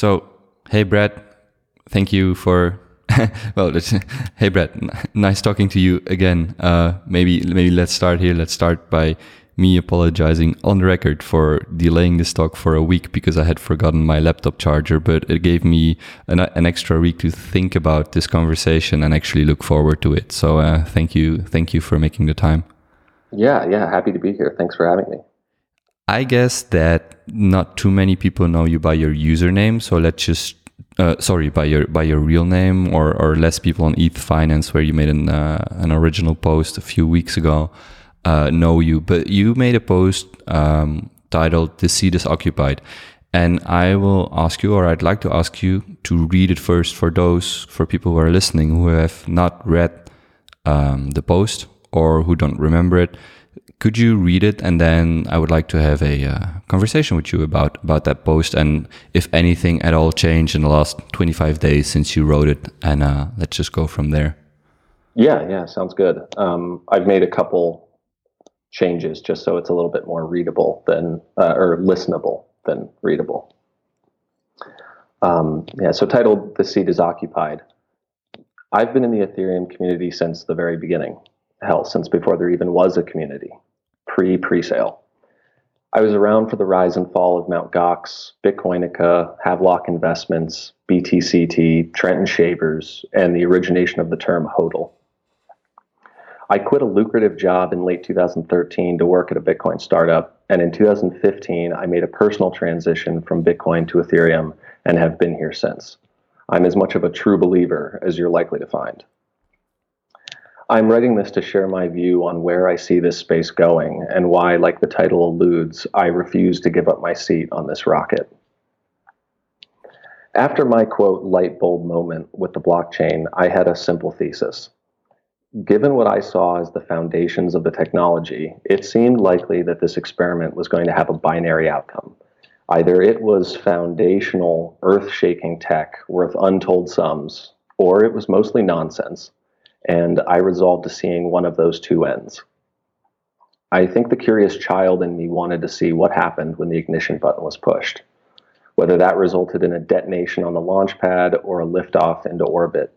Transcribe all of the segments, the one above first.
So, hey, Brad, thank you for. well, hey, Brad, nice talking to you again. Uh, maybe, maybe let's start here. Let's start by me apologizing on the record for delaying this talk for a week because I had forgotten my laptop charger, but it gave me an, an extra week to think about this conversation and actually look forward to it. So, uh, thank you, thank you for making the time. Yeah, yeah, happy to be here. Thanks for having me. I guess that not too many people know you by your username, so let's just uh, sorry by your by your real name, or or less people on ETH Finance, where you made an uh, an original post a few weeks ago, uh, know you. But you made a post um, titled "The Seat is Occupied," and I will ask you, or I'd like to ask you to read it first for those for people who are listening who have not read um, the post or who don't remember it could you read it? And then i would like to have a uh, conversation with you about about that post and if anything at all changed in the last 25 days since you wrote it. And uh, let's just go from there. Yeah yeah sounds good. Um, i've made a couple changes just so it's a little bit more readable than uh, or listenable than readable. Um, yeah so titled the seat is occupied. I've been in the ethereum community since the very beginning hell since before there even was a community pre pre-sale. I was around for the rise and fall of Mt. Gox, Bitcoinica, Havelock Investments, BTCT, Trendon Shavers, and the origination of the term HODL. I quit a lucrative job in late 2013 to work at a Bitcoin startup, and in 2015, I made a personal transition from Bitcoin to Ethereum and have been here since. I'm as much of a true believer as you're likely to find. I'm writing this to share my view on where I see this space going and why, like the title alludes, I refuse to give up my seat on this rocket. After my quote light bulb moment with the blockchain, I had a simple thesis. Given what I saw as the foundations of the technology, it seemed likely that this experiment was going to have a binary outcome. Either it was foundational, earth shaking tech worth untold sums, or it was mostly nonsense and I resolved to seeing one of those two ends. I think the curious child in me wanted to see what happened when the ignition button was pushed, whether that resulted in a detonation on the launch pad or a liftoff into orbit.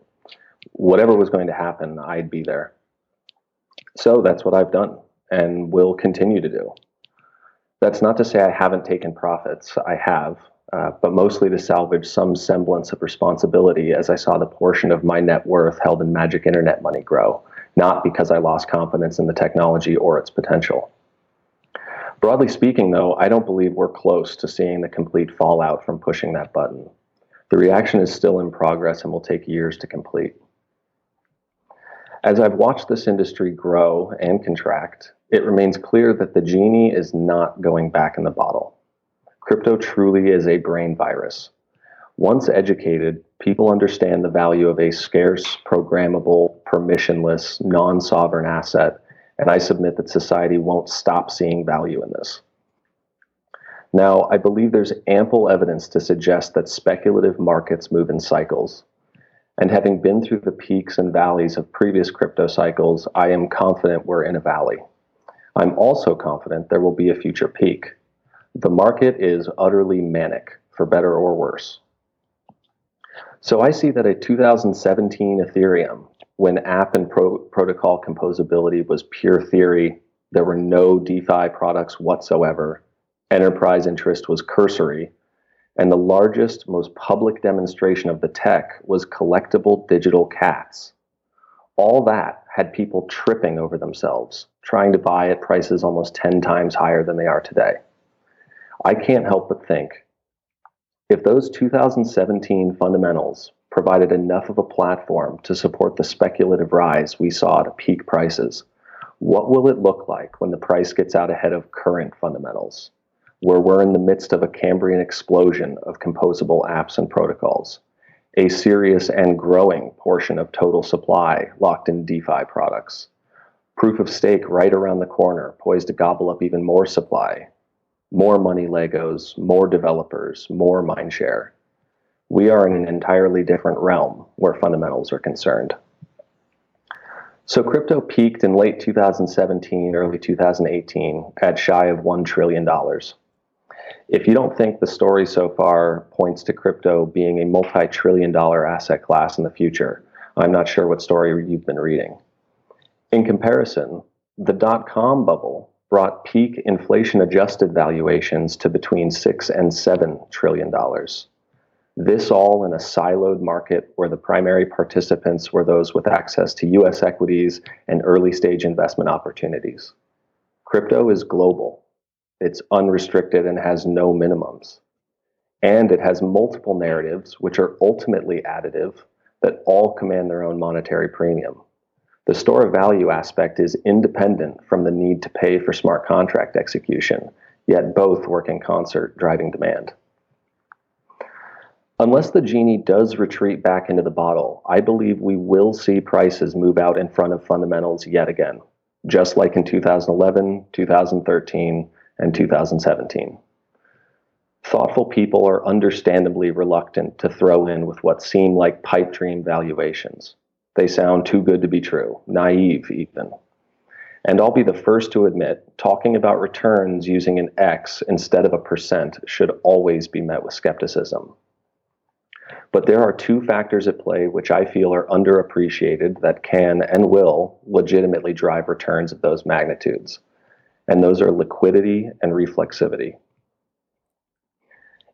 Whatever was going to happen, I'd be there. So that's what I've done and will continue to do. That's not to say I haven't taken profits. I have, uh, but mostly to salvage some semblance of responsibility as I saw the portion of my net worth held in magic internet money grow, not because I lost confidence in the technology or its potential. Broadly speaking, though, I don't believe we're close to seeing the complete fallout from pushing that button. The reaction is still in progress and will take years to complete. As I've watched this industry grow and contract, it remains clear that the genie is not going back in the bottle crypto truly is a brain virus. Once educated, people understand the value of a scarce, programmable, permissionless, non sovereign asset, and I submit that society won't stop seeing value in this. Now, I believe there's ample evidence to suggest that speculative markets move in cycles. And having been through the peaks and valleys of previous crypto cycles, I am confident we're in a valley. I'm also confident there will be a future peak. The market is utterly manic, for better or worse. So I see that a 2017 Ethereum, when app and pro- protocol composability was pure theory, there were no DeFi products whatsoever, enterprise interest was cursory, and the largest, most public demonstration of the tech was collectible digital cats. All that had people tripping over themselves, trying to buy at prices almost 10 times higher than they are today. I can't help but think if those 2017 fundamentals provided enough of a platform to support the speculative rise we saw to peak prices, what will it look like when the price gets out ahead of current fundamentals, where we're in the midst of a Cambrian explosion of composable apps and protocols, a serious and growing portion of total supply locked in DeFi products, proof of stake right around the corner, poised to gobble up even more supply, more money Legos, more developers, more mindshare. We are in an entirely different realm where fundamentals are concerned. So crypto peaked in late 2017, early 2018 at shy of $1 trillion. If you don't think the story so far points to crypto being a multi trillion dollar asset class in the future, I'm not sure what story you've been reading. In comparison, the dot com bubble brought peak inflation adjusted valuations to between 6 and 7 trillion dollars. This all in a siloed market where the primary participants were those with access to US equities and early stage investment opportunities. Crypto is global. It's unrestricted and has no minimums. And it has multiple narratives, which are ultimately additive, that all command their own monetary premium. The store of value aspect is independent from the need to pay for smart contract execution, yet both work in concert, driving demand. Unless the genie does retreat back into the bottle, I believe we will see prices move out in front of fundamentals yet again, just like in 2011, 2013, and 2017. Thoughtful people are understandably reluctant to throw in with what seem like pipe dream valuations. They sound too good to be true, naive even. And I'll be the first to admit, talking about returns using an X instead of a percent should always be met with skepticism. But there are two factors at play which I feel are underappreciated that can and will legitimately drive returns of those magnitudes. And those are liquidity and reflexivity.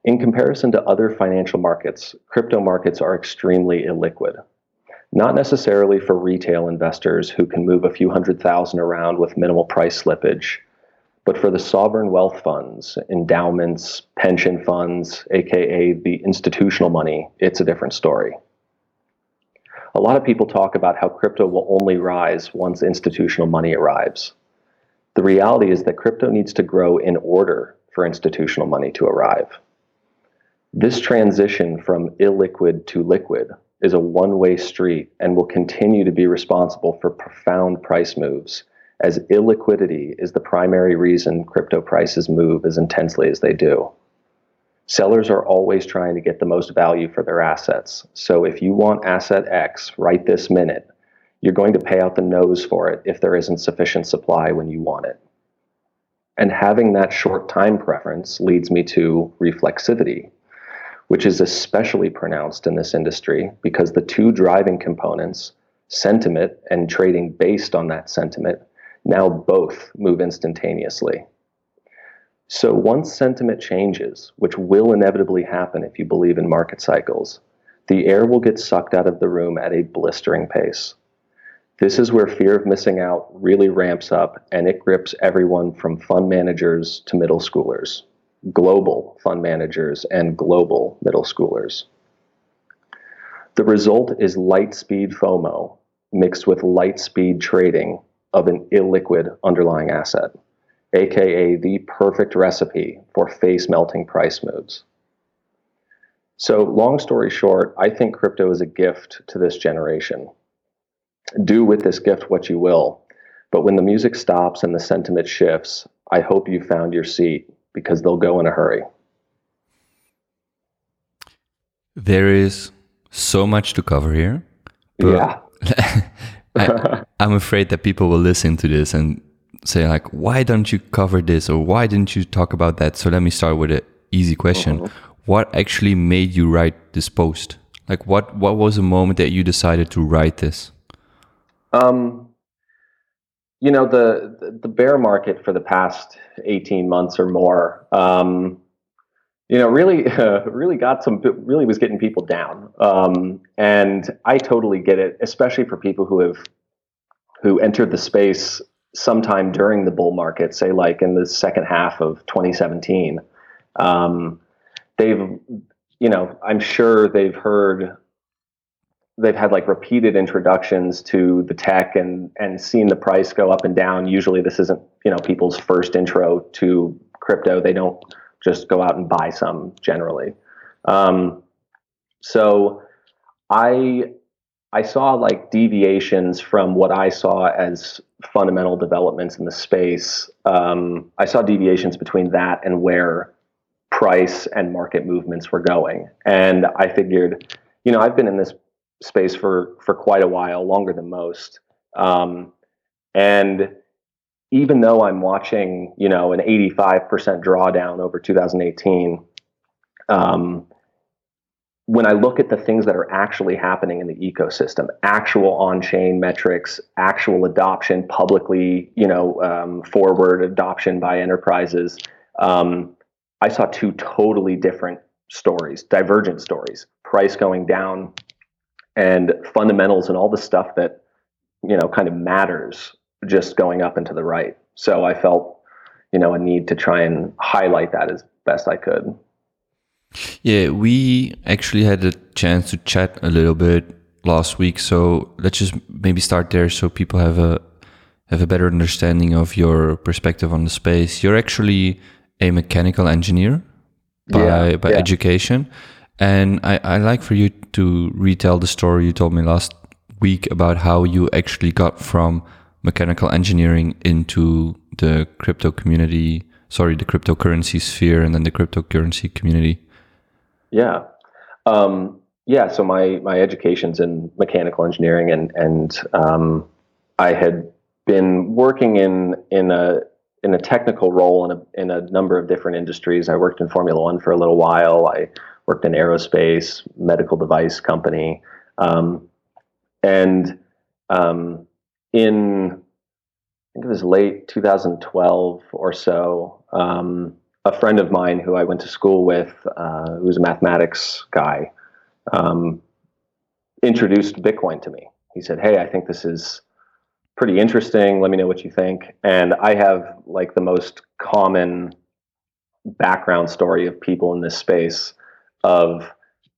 In comparison to other financial markets, crypto markets are extremely illiquid. Not necessarily for retail investors who can move a few hundred thousand around with minimal price slippage, but for the sovereign wealth funds, endowments, pension funds, aka the institutional money, it's a different story. A lot of people talk about how crypto will only rise once institutional money arrives. The reality is that crypto needs to grow in order for institutional money to arrive. This transition from illiquid to liquid is a one way street and will continue to be responsible for profound price moves as illiquidity is the primary reason crypto prices move as intensely as they do. Sellers are always trying to get the most value for their assets. So if you want asset X right this minute, you're going to pay out the nose for it if there isn't sufficient supply when you want it. And having that short time preference leads me to reflexivity, which is especially pronounced in this industry because the two driving components, sentiment and trading based on that sentiment, now both move instantaneously. So once sentiment changes, which will inevitably happen if you believe in market cycles, the air will get sucked out of the room at a blistering pace. This is where fear of missing out really ramps up and it grips everyone from fund managers to middle schoolers, global fund managers and global middle schoolers. The result is light speed FOMO mixed with light speed trading of an illiquid underlying asset, aka the perfect recipe for face melting price moves. So, long story short, I think crypto is a gift to this generation. Do with this gift what you will, but when the music stops and the sentiment shifts, I hope you found your seat because they'll go in a hurry. There is so much to cover here. yeah. I, am afraid that people will listen to this and say like, why don't you cover this or why didn't you talk about that? So let me start with an easy question. Mm-hmm. What actually made you write this post? Like what what was the moment that you decided to write this? Um you know the the bear market for the past 18 months or more um, you know, really, uh, really got some, really was getting people down. Um, and I totally get it, especially for people who have, who entered the space sometime during the bull market, say like in the second half of 2017. Um, they've, you know, I'm sure they've heard, they've had like repeated introductions to the tech and and seen the price go up and down. Usually, this isn't, you know, people's first intro to crypto. They don't just go out and buy some generally. Um, so I I saw like deviations from what I saw as fundamental developments in the space. Um, I saw deviations between that and where price and market movements were going, and I figured, you know, I've been in this space for for quite a while, longer than most, um, and even though I'm watching, you know, an 85% drawdown over 2018, um, when I look at the things that are actually happening in the ecosystem, actual on-chain metrics, actual adoption, publicly, you know, um, forward adoption by enterprises, um, I saw two totally different stories, divergent stories. Price going down, and fundamentals and all the stuff that you know kind of matters just going up and to the right. So I felt you know a need to try and highlight that as best I could. Yeah, we actually had a chance to chat a little bit last week, so let's just maybe start there so people have a have a better understanding of your perspective on the space. You're actually a mechanical engineer by yeah, by yeah. education. And I, I like for you to retell the story you told me last week about how you actually got from mechanical engineering into the crypto community, sorry, the cryptocurrency sphere and then the cryptocurrency community. Yeah. Um, yeah. So my, my education's in mechanical engineering and, and, um, I had been working in, in a, in a technical role in a, in a number of different industries. I worked in Formula One for a little while. I worked in aerospace, medical device company, um, and um, in I think it was late 2012 or so. Um, a friend of mine who I went to school with, uh, who was a mathematics guy, um, introduced Bitcoin to me. He said, "Hey, I think this is pretty interesting. Let me know what you think." And I have like the most common background story of people in this space of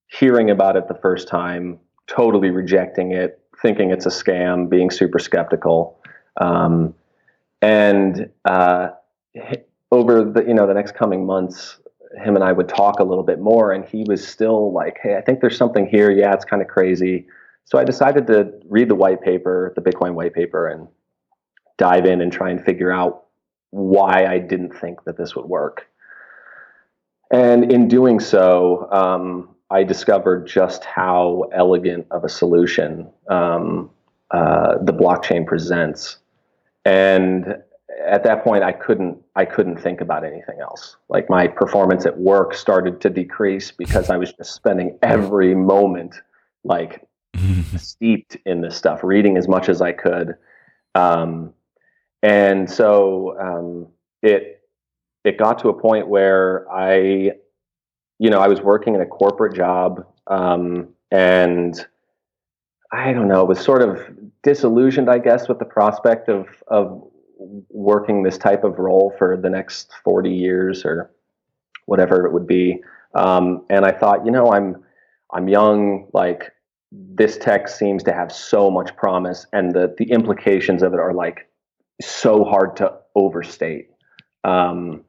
hearing about it the first time, totally rejecting it, thinking it's a scam, being super skeptical, um, and uh, over the you know the next coming months, him and I would talk a little bit more, and he was still like, "Hey, I think there's something here. Yeah, it's kind of crazy." So I decided to read the white paper, the Bitcoin white paper, and dive in and try and figure out why I didn't think that this would work. And in doing so, um, I discovered just how elegant of a solution um, uh, the blockchain presents. And at that point, I couldn't I couldn't think about anything else. Like my performance at work started to decrease because I was just spending every moment like steeped in this stuff, reading as much as I could. Um, and so um, it it got to a point where I, you know, I was working in a corporate job, um, and I don't know, was sort of disillusioned, I guess, with the prospect of of working this type of role for the next forty years or whatever it would be. Um, and I thought, you know, I'm I'm young, like this tech seems to have so much promise, and the the implications of it are like so hard to overstate. Um,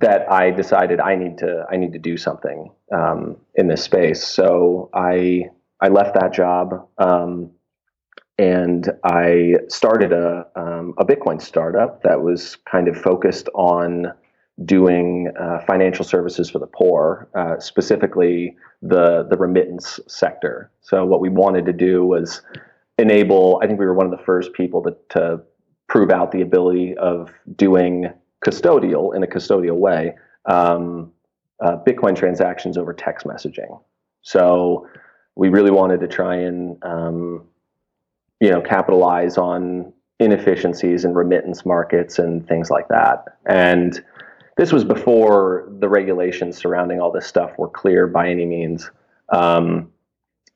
that I decided I need to I need to do something um, in this space. So I I left that job um, and I started a um, a Bitcoin startup that was kind of focused on doing uh, financial services for the poor, uh, specifically the the remittance sector. So what we wanted to do was enable. I think we were one of the first people to, to prove out the ability of doing custodial in a custodial way um, uh, Bitcoin transactions over text messaging. So we really wanted to try and um, you know capitalize on inefficiencies in remittance markets and things like that. And this was before the regulations surrounding all this stuff were clear by any means. Um,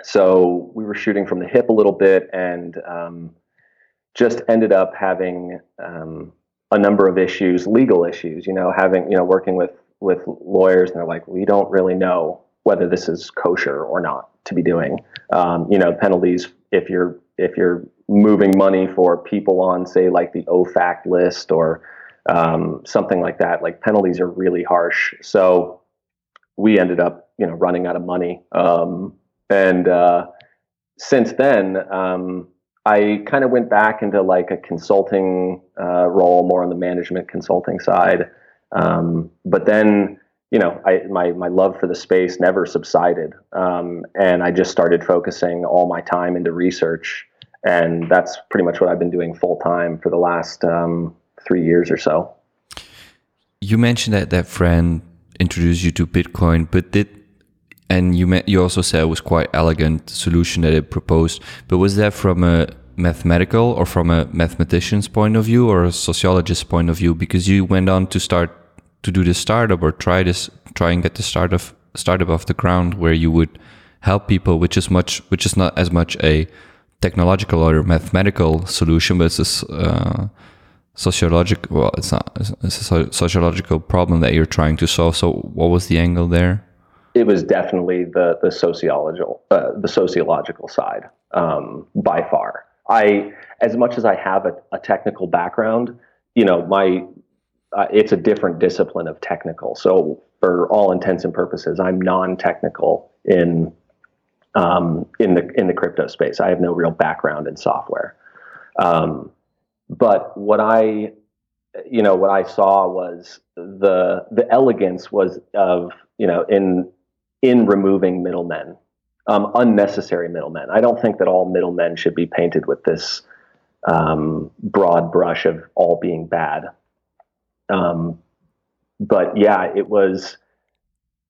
so we were shooting from the hip a little bit and um, just ended up having um, a number of issues, legal issues. You know, having you know working with with lawyers, and they're like, we don't really know whether this is kosher or not to be doing. Um, you know, penalties if you're if you're moving money for people on, say, like the OFAC list or um, something like that. Like penalties are really harsh. So we ended up, you know, running out of money. Um, and uh, since then, um, I kind of went back into like a consulting uh, role, more on the management consulting side. Um, but then, you know, I, my my love for the space never subsided, um, and I just started focusing all my time into research. and that's pretty much what I've been doing full time for the last um, three years or so. You mentioned that that friend introduced you to Bitcoin, but did and you met, you also said it was quite elegant solution that it proposed. But was that from a mathematical or from a mathematician's point of view or a sociologist's point of view? Because you went on to start to do this startup or try this, try and get the start of startup off the ground where you would help people, which is much, which is not as much a technological or mathematical solution, but it's a uh, sociological. Well, it's not. It's a sociological problem that you're trying to solve. So, what was the angle there? It was definitely the the sociological uh, the sociological side um, by far. I, as much as I have a, a technical background, you know, my uh, it's a different discipline of technical. So, for all intents and purposes, I'm non-technical in um, in the in the crypto space. I have no real background in software, um, but what I, you know, what I saw was the the elegance was of you know in in removing middlemen, um, unnecessary middlemen. I don't think that all middlemen should be painted with this um, broad brush of all being bad. Um, but yeah, it was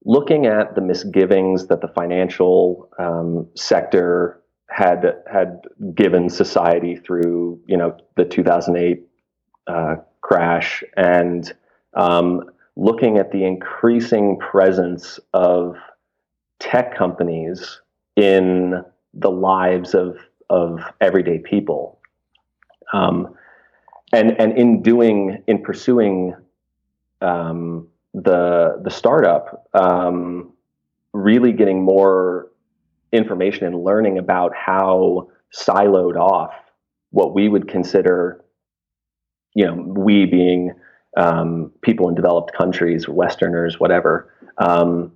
looking at the misgivings that the financial um, sector had had given society through you know the 2008 uh, crash and um, looking at the increasing presence of tech companies in the lives of of everyday people. Um, and and in doing in pursuing um, the the startup um, really getting more information and learning about how siloed off what we would consider, you know, we being um, people in developed countries, Westerners, whatever, um,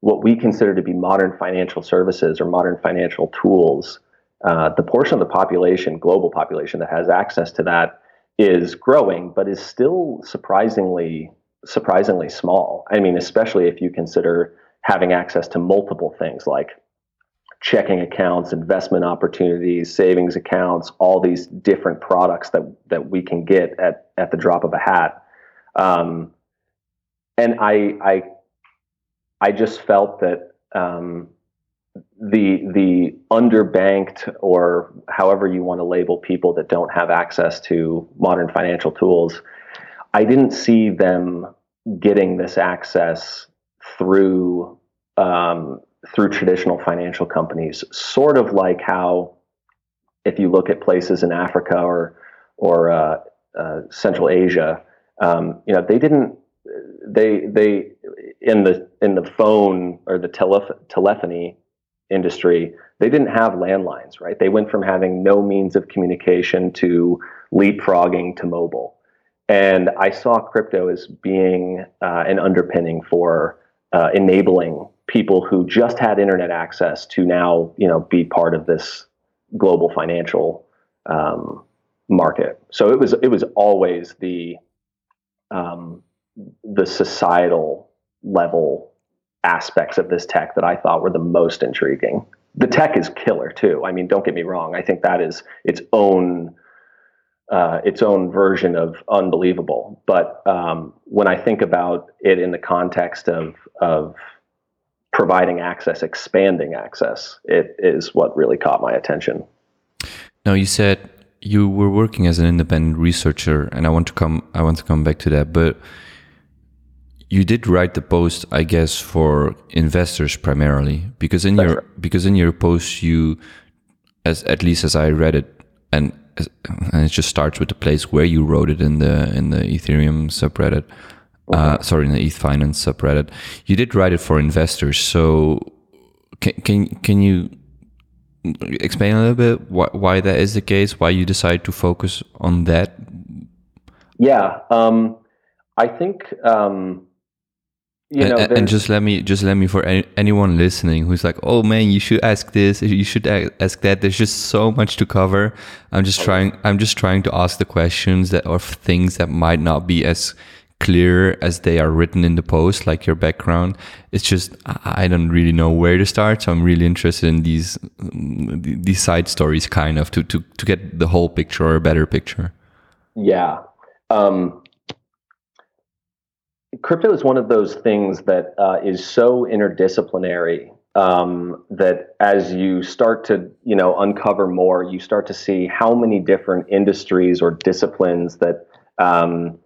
what we consider to be modern financial services or modern financial tools. Uh, the portion of the population, global population, that has access to that is growing, but is still surprisingly surprisingly small. I mean, especially if you consider having access to multiple things like checking accounts, investment opportunities, savings accounts, all these different products that that we can get at at the drop of a hat. Um, and I I I just felt that um, the the underbanked or however you want to label people that don't have access to modern financial tools I didn't see them getting this access through um, through traditional financial companies. Sort of like how, if you look at places in Africa or or uh, uh, Central Asia, um, you know they didn't they they in the in the phone or the tele- telephony industry they didn't have landlines right they went from having no means of communication to leapfrogging to mobile and I saw crypto as being uh, an underpinning for uh, enabling people who just had internet access to now, you know, be part of this global financial um, market. So it was it was always the um, the societal level aspects of this tech that I thought were the most intriguing. The tech is killer too. I mean, don't get me wrong. I think that is its own uh, its own version of unbelievable. But um, when I think about it in the context of of providing access, expanding access, it is what really caught my attention. Now you said you were working as an independent researcher, and I want to come I want to come back to that, but you did write the post, I guess, for investors primarily, because in That's your right. because in your post you, as at least as I read it, and and it just starts with the place where you wrote it in the in the Ethereum subreddit. Uh, sorry, in the ETH Finance subreddit. You did write it for investors, so can can can you explain a little bit why, why that is the case? Why you decide to focus on that? Yeah, um, I think um, you know, and, and, just let me just let me for any, anyone listening who's like oh man you should ask this you should ask that there's just so much to cover i'm just trying i'm just trying to ask the questions that are things that might not be as clear as they are written in the post, like your background. It's just I don't really know where to start, so I'm really interested in these these side stories, kind of to to to get the whole picture or a better picture. Yeah. Um, crypto is one of those things that uh, is so interdisciplinary um, that as you start to you know uncover more, you start to see how many different industries or disciplines that um,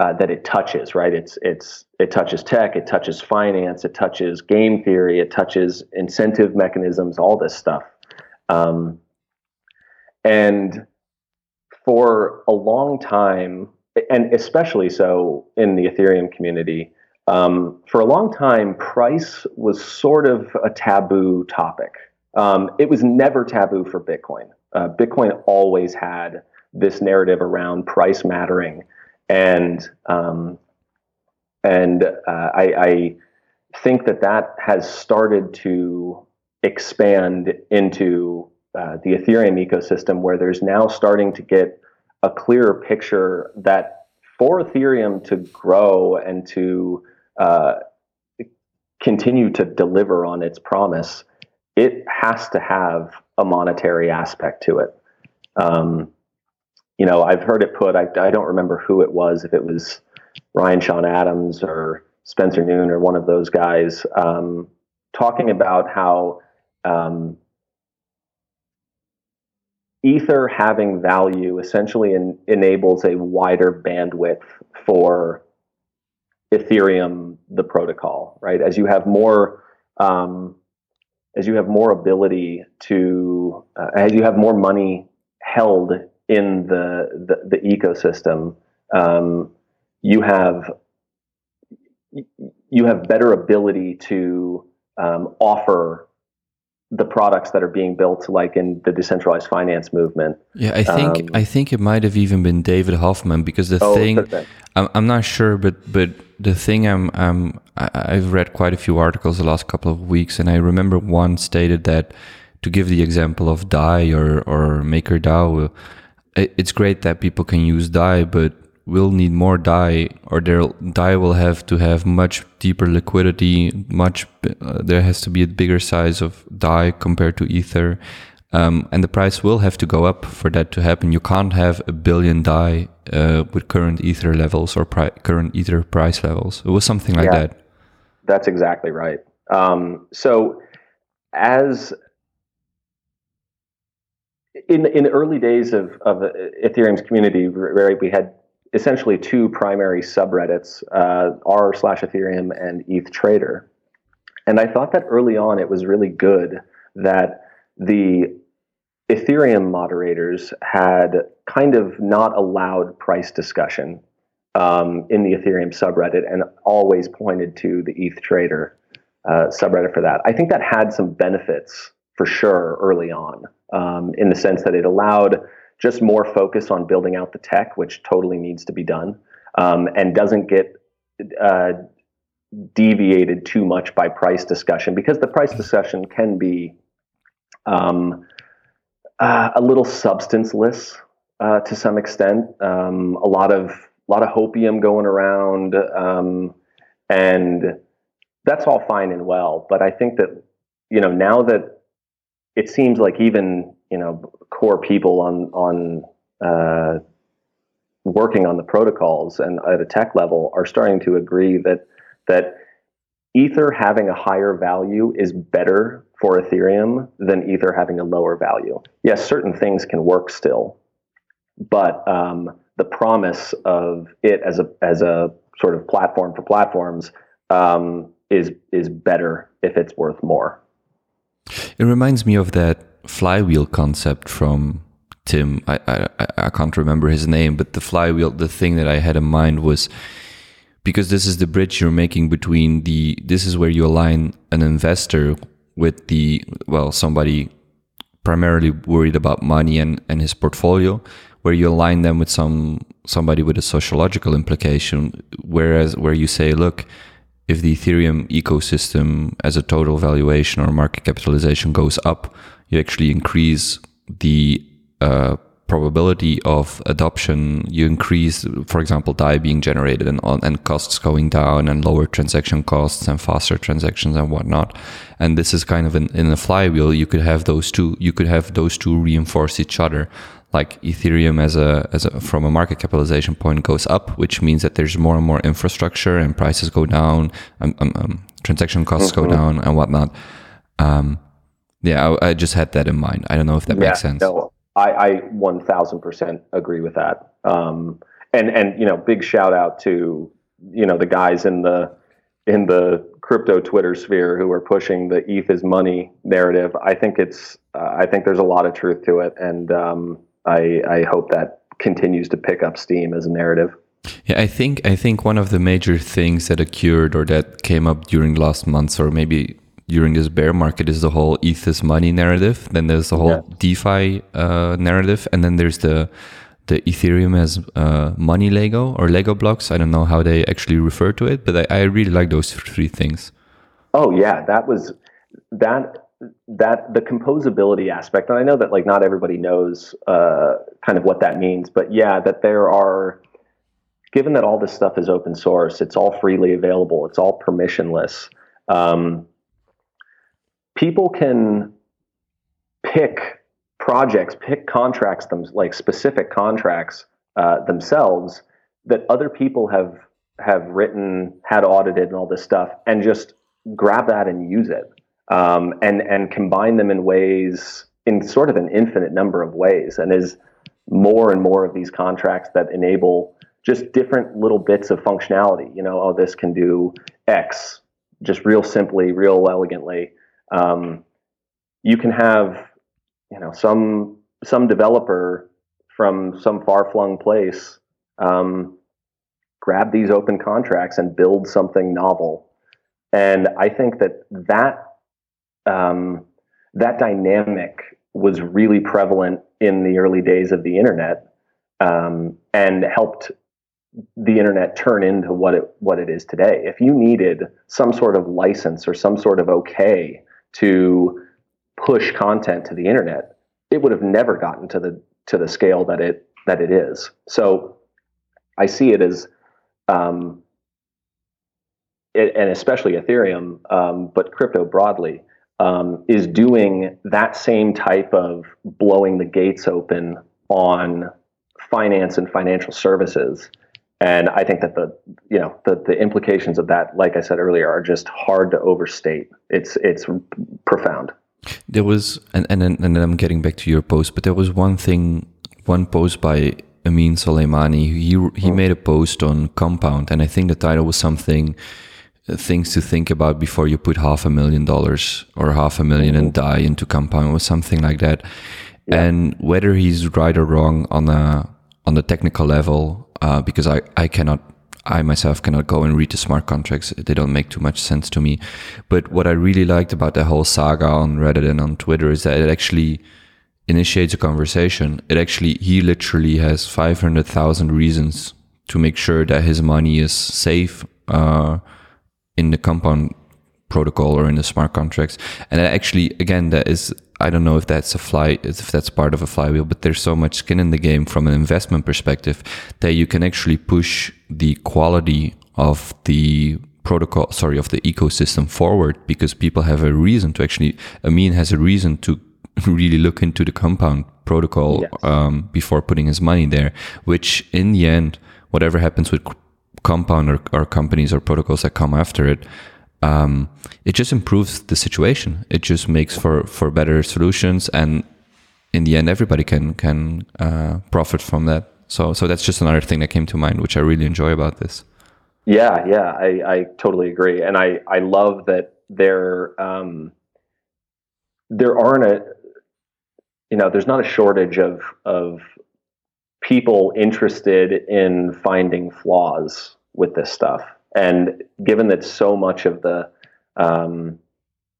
uh, that it touches. Right? It's it's it touches tech, it touches finance, it touches game theory, it touches incentive mechanisms, all this stuff. Um, and for a long time, and especially so in the Ethereum community, um, for a long time, price was sort of a taboo topic. Um, it was never taboo for Bitcoin. Uh, Bitcoin always had this narrative around price mattering, and um, and uh, I, I think that that has started to expand into uh, the Ethereum ecosystem, where there's now starting to get a clearer picture that for Ethereum to grow and to uh, continue to deliver on its promise, it has to have a monetary aspect to it. Um, you know, I've heard it put, I, I, don't remember who it was, if it was Ryan Sean Adams or Spencer Noon or one of those guys, um, talking about how um, Ether having value essentially en- enables a wider bandwidth for Ethereum, the protocol, right? As you have more, um, as you have more ability to, uh, as you have more money held in the the, the ecosystem, um, you have you have better ability to um, offer the products that are being built, like in the decentralized finance movement. Yeah, I think um, I think it might have even been David Hoffman because the oh, thing I'm, I'm not sure, but but the thing I'm I'm I've read quite a few articles the last couple of weeks, and I remember one stated that to give the example of Dai or or MakerDAO, it's great that people can use Dai, but will need more Dai or their Dai will have to have much deeper liquidity much uh, there has to be a bigger size of Dai compared to ether. Um, and the price will have to go up for that to happen. You can't have a billion Dai uh, with current ether levels or pri- current ether price levels. It was something like yeah, that. That's exactly right. Um, so as in in the early days of, of Ethereum's community, right, we had essentially two primary subreddits, uh, r slash Ethereum and ETH Trader. And I thought that early on it was really good that the Ethereum moderators had kind of not allowed price discussion um, in the Ethereum subreddit and always pointed to the ETH Trader uh, subreddit for that. I think that had some benefits for sure early on um, in the sense that it allowed just more focus on building out the tech, which totally needs to be done, um, and doesn't get uh, deviated too much by price discussion because the price discussion can be um, uh, a little substanceless uh, to some extent. Um, a lot of a lot of hopium going around, um, and that's all fine and well. But I think that you know now that it seems like even you know core people on on uh, working on the protocols and at a tech level are starting to agree that that ether having a higher value is better for ethereum than ether having a lower value. Yes certain things can work still but um, the promise of it as a as a sort of platform for platforms um, is is better if it's worth more. It reminds me of that flywheel concept from Tim. I, I, I can't remember his name, but the flywheel, the thing that I had in mind was because this is the bridge you're making between the, this is where you align an investor with the, well, somebody primarily worried about money and, and his portfolio, where you align them with some, somebody with a sociological implication, whereas, where you say, look, if the Ethereum ecosystem as a total valuation or market capitalization goes up, you actually increase the uh, probability of adoption, you increase, for example, DAI being generated and and costs going down and lower transaction costs and faster transactions and whatnot. And this is kind of in, in a flywheel. You could have those two. You could have those two reinforce each other. Like Ethereum as a as a from a market capitalization point goes up, which means that there's more and more infrastructure and prices go down, um, um, um, transaction costs mm-hmm. go down and whatnot. Yeah, I, I, just had that in mind. I don't know if that yeah, makes sense. No, I, I 1000% agree with that. Um, and, and, you know, big shout out to, you know, the guys in the, in the crypto Twitter sphere who are pushing the ETH is money narrative. I think it's, uh, I think there's a lot of truth to it. And, um, I, I hope that continues to pick up steam as a narrative. Yeah, I think I think one of the major things that occurred or that came up during last months or maybe during this bear market is the whole ETH is money narrative. Then there's the whole yeah. DeFi uh, narrative, and then there's the the Ethereum as uh, money Lego or Lego blocks. I don't know how they actually refer to it, but I, I really like those three things. Oh yeah, that was that that the composability aspect, and I know that like not everybody knows uh, kind of what that means, but yeah, that there are. Given that all this stuff is open source, it's all freely available, it's all permissionless. Um, people can pick projects, pick contracts, them like specific contracts uh, themselves that other people have have written, had audited, and all this stuff, and just grab that and use it, um, and and combine them in ways in sort of an infinite number of ways, and is more and more of these contracts that enable just different little bits of functionality. You know, oh, this can do X, just real simply, real elegantly um, you can have you know some some developer from some far flung place um, grab these open contracts and build something novel. And I think that that um, that dynamic was really prevalent in the early days of the internet um, and helped the internet turn into what it what it is today. If you needed some sort of license or some sort of okay to push content to the internet, it would have never gotten to the to the scale that it that it is. So I see it as, um, it, and especially Ethereum, um, but crypto broadly, um, is doing that same type of blowing the gates open on finance and financial services and I think that the you know the the implications of that, like I said earlier, are just hard to overstate. It's it's profound. There was, and and and then I'm getting back to your post, but there was one thing, one post by Amin Soleimani. He he mm. made a post on Compound, and I think the title was something uh, things to think about before you put half a million dollars or half a 1000000 mm-hmm. and Dai into Compound, or something like that. Yeah. And whether he's right or wrong on a on the technical level, uh, because I, I cannot I myself cannot go and read the smart contracts. They don't make too much sense to me. But what I really liked about the whole saga on Reddit and on Twitter is that it actually initiates a conversation. It actually, he literally has 500,000 reasons to make sure that his money is safe, uh, in the compound protocol or in the smart contracts. And actually, again, that is I don't know if that's a fly, if that's part of a flywheel, but there's so much skin in the game from an investment perspective that you can actually push the quality of the protocol, sorry, of the ecosystem forward because people have a reason to actually, Amin has a reason to really look into the compound protocol yes. um, before putting his money there, which in the end, whatever happens with compound or, or companies or protocols that come after it, um, it just improves the situation. It just makes for for better solutions, and in the end, everybody can can uh, profit from that. So so that's just another thing that came to mind, which I really enjoy about this. Yeah, yeah, I, I totally agree, and I I love that there um, there aren't a you know there's not a shortage of of people interested in finding flaws with this stuff and given that so much of the um,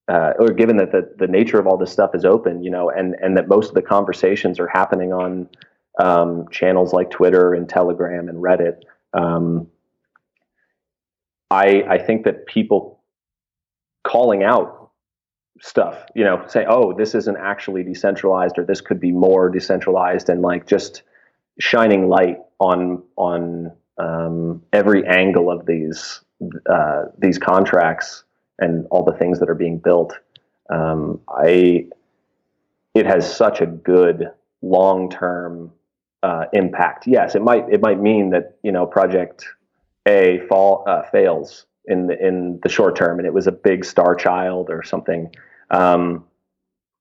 uh, or given that the, the nature of all this stuff is open, you know, and, and that most of the conversations are happening on um, channels like Twitter and Telegram and Reddit, um, I, I think that people calling out stuff. You know, say, oh, this isn't actually decentralized, or this could be more decentralized, and like just shining light on on um, every angle of these uh, these contracts and all the things that are being built. Um, I it has such a good long term uh, impact. Yes, it might it might mean that you know project A fall uh, fails in the in the short term, and it was a big star child or something. Um,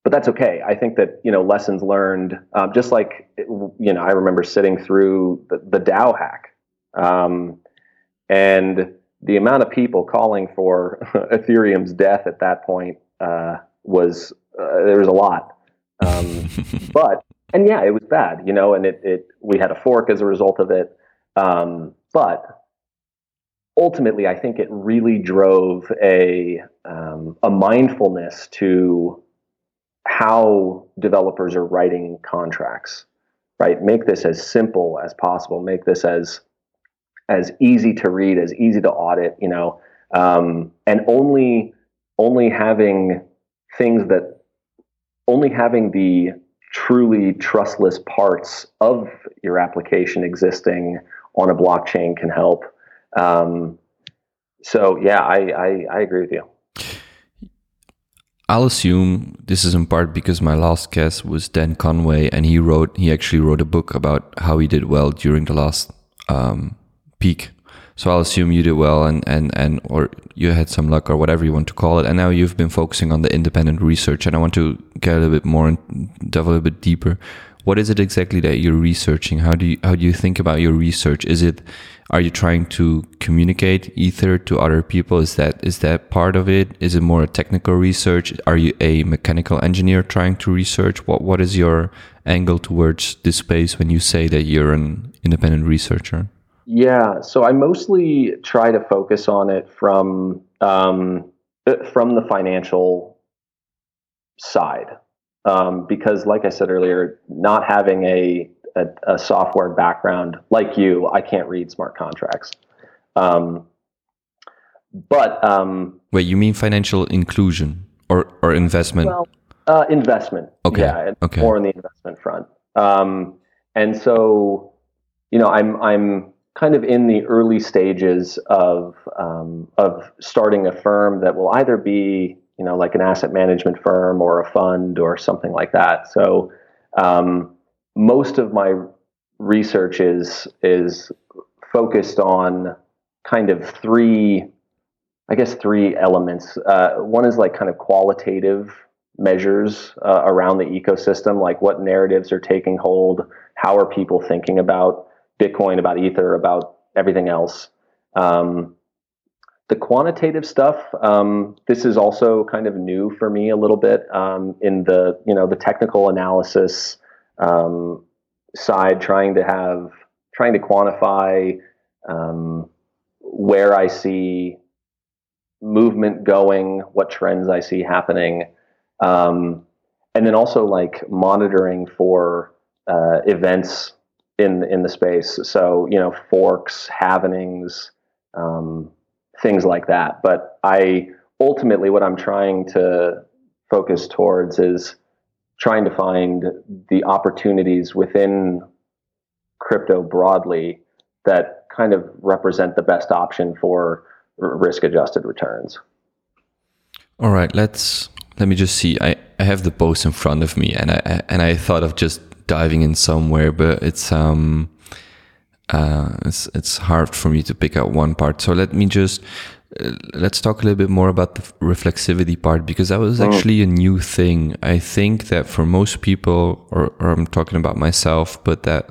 but that's okay. I think that you know lessons learned. Um, just like you know, I remember sitting through the, the DAO hack, um, and the amount of people calling for Ethereum's death at that point uh, was uh, there was a lot. Um, but and yeah, it was bad, you know, and it it we had a fork as a result of it. Um, but ultimately, I think it really drove a um, a mindfulness to how developers are writing contracts. Right, make this as simple as possible. Make this as as easy to read, as easy to audit. You know, um, and only only having things that only having the truly trustless parts of your application existing on a blockchain can help. Um, so yeah, I, I, I agree with you. I'll assume this is in part because my last guest was Dan Conway, and he wrote he actually wrote a book about how he did well during the last um, peak so I'll assume you did well and, and, and, or you had some luck or whatever you want to call it. And now you've been focusing on the independent research and I want to get a little bit more and delve a little bit deeper. What is it exactly that you're researching? How do you, how do you think about your research? Is it, are you trying to communicate ether to other people? Is that, is that part of it? Is it more a technical research? Are you a mechanical engineer trying to research? What, what is your angle towards this space when you say that you're an independent researcher? Yeah, so I mostly try to focus on it from um, uh, from the financial side, um, because, like I said earlier, not having a, a, a software background like you, I can't read smart contracts. Um, but um, wait, you mean financial inclusion or or investment? Well, uh, investment. Okay. Yeah, okay. more on the investment front. Um, and so, you know, I'm I'm kind of in the early stages of um, of starting a firm that will either be you know like an asset management firm or a fund or something like that. So um, most of my research is is focused on kind of three, I guess three elements. Uh, one is like kind of qualitative measures uh, around the ecosystem, like what narratives are taking hold, how are people thinking about Bitcoin, about Ether, about everything else. Um, the quantitative stuff, um, this is also kind of new for me a little bit um, in the you know the technical analysis um, side, trying to have trying to quantify um, where I see movement going, what trends I see happening, um, and then also like monitoring for uh, events in in the space. So you know, forks, halvenings, um, things like that. But I ultimately, what I'm trying to focus towards is trying to find the opportunities within crypto broadly that kind of represent the best option for risk adjusted returns. All right, let's let me just see. I, I have the post in front of me and I and I thought of just diving in somewhere, but it's um uh, it's it's hard for me to pick out one part. So let me just uh, let's talk a little bit more about the reflexivity part because that was oh. actually a new thing. I think that for most people, or, or I'm talking about myself, but that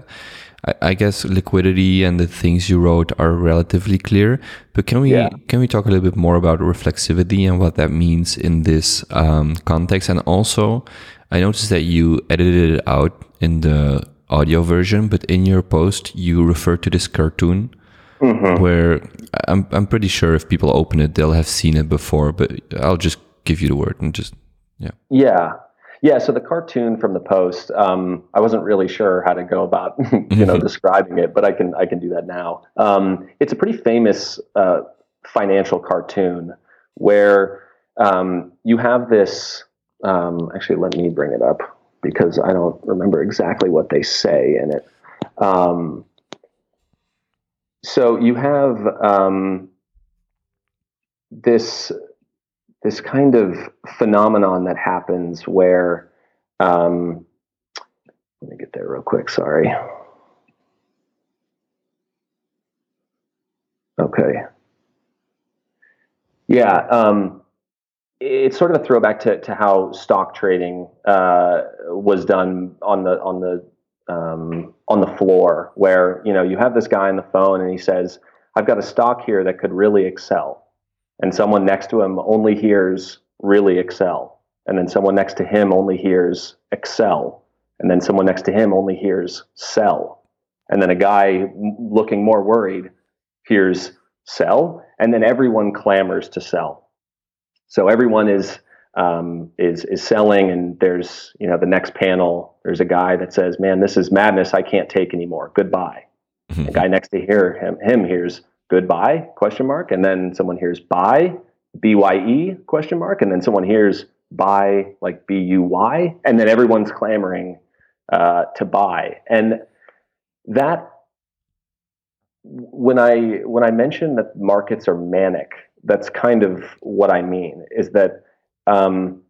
I, I, guess liquidity and the things you wrote are relatively clear. But can we yeah. can we talk a little bit more about reflexivity and what that means in this um, context? And also, I noticed that you edited it out in the audio version, but in your post you refer to this cartoon mm-hmm. where I'm I'm pretty sure if people open it they'll have seen it before, but I'll just give you the word and just yeah. Yeah. Yeah, so the cartoon from the post, um, I wasn't really sure how to go about, you know, describing it, but I can I can do that now. Um, it's a pretty famous uh, financial cartoon where um, you have this. Um, actually, let me bring it up because I don't remember exactly what they say in it. Um, so you have um, this this kind of phenomenon that happens where um, let me get there real quick. Sorry. Okay. Yeah. It's sort of a throwback to, to how stock trading uh, was done on the on the um, on the floor, where you know you have this guy on the phone and he says, "I've got a stock here that could really excel," and someone next to him only hears "really excel," and then someone next to him only hears "excel," and then someone next to him only hears "sell," and then a guy looking more worried hears "sell," and then everyone clamors to sell so everyone is um, is is selling, and there's you know the next panel. There's a guy that says, "Man, this is madness. I can't take anymore. Goodbye." Mm-hmm. The guy next to hear him him hears goodbye question mark, and then someone hears buy b y e question mark, and then someone hears buy like b u y, and then everyone's clamoring uh, to buy, and that when I when I mention that markets are manic that's kind of what I mean. Is that um,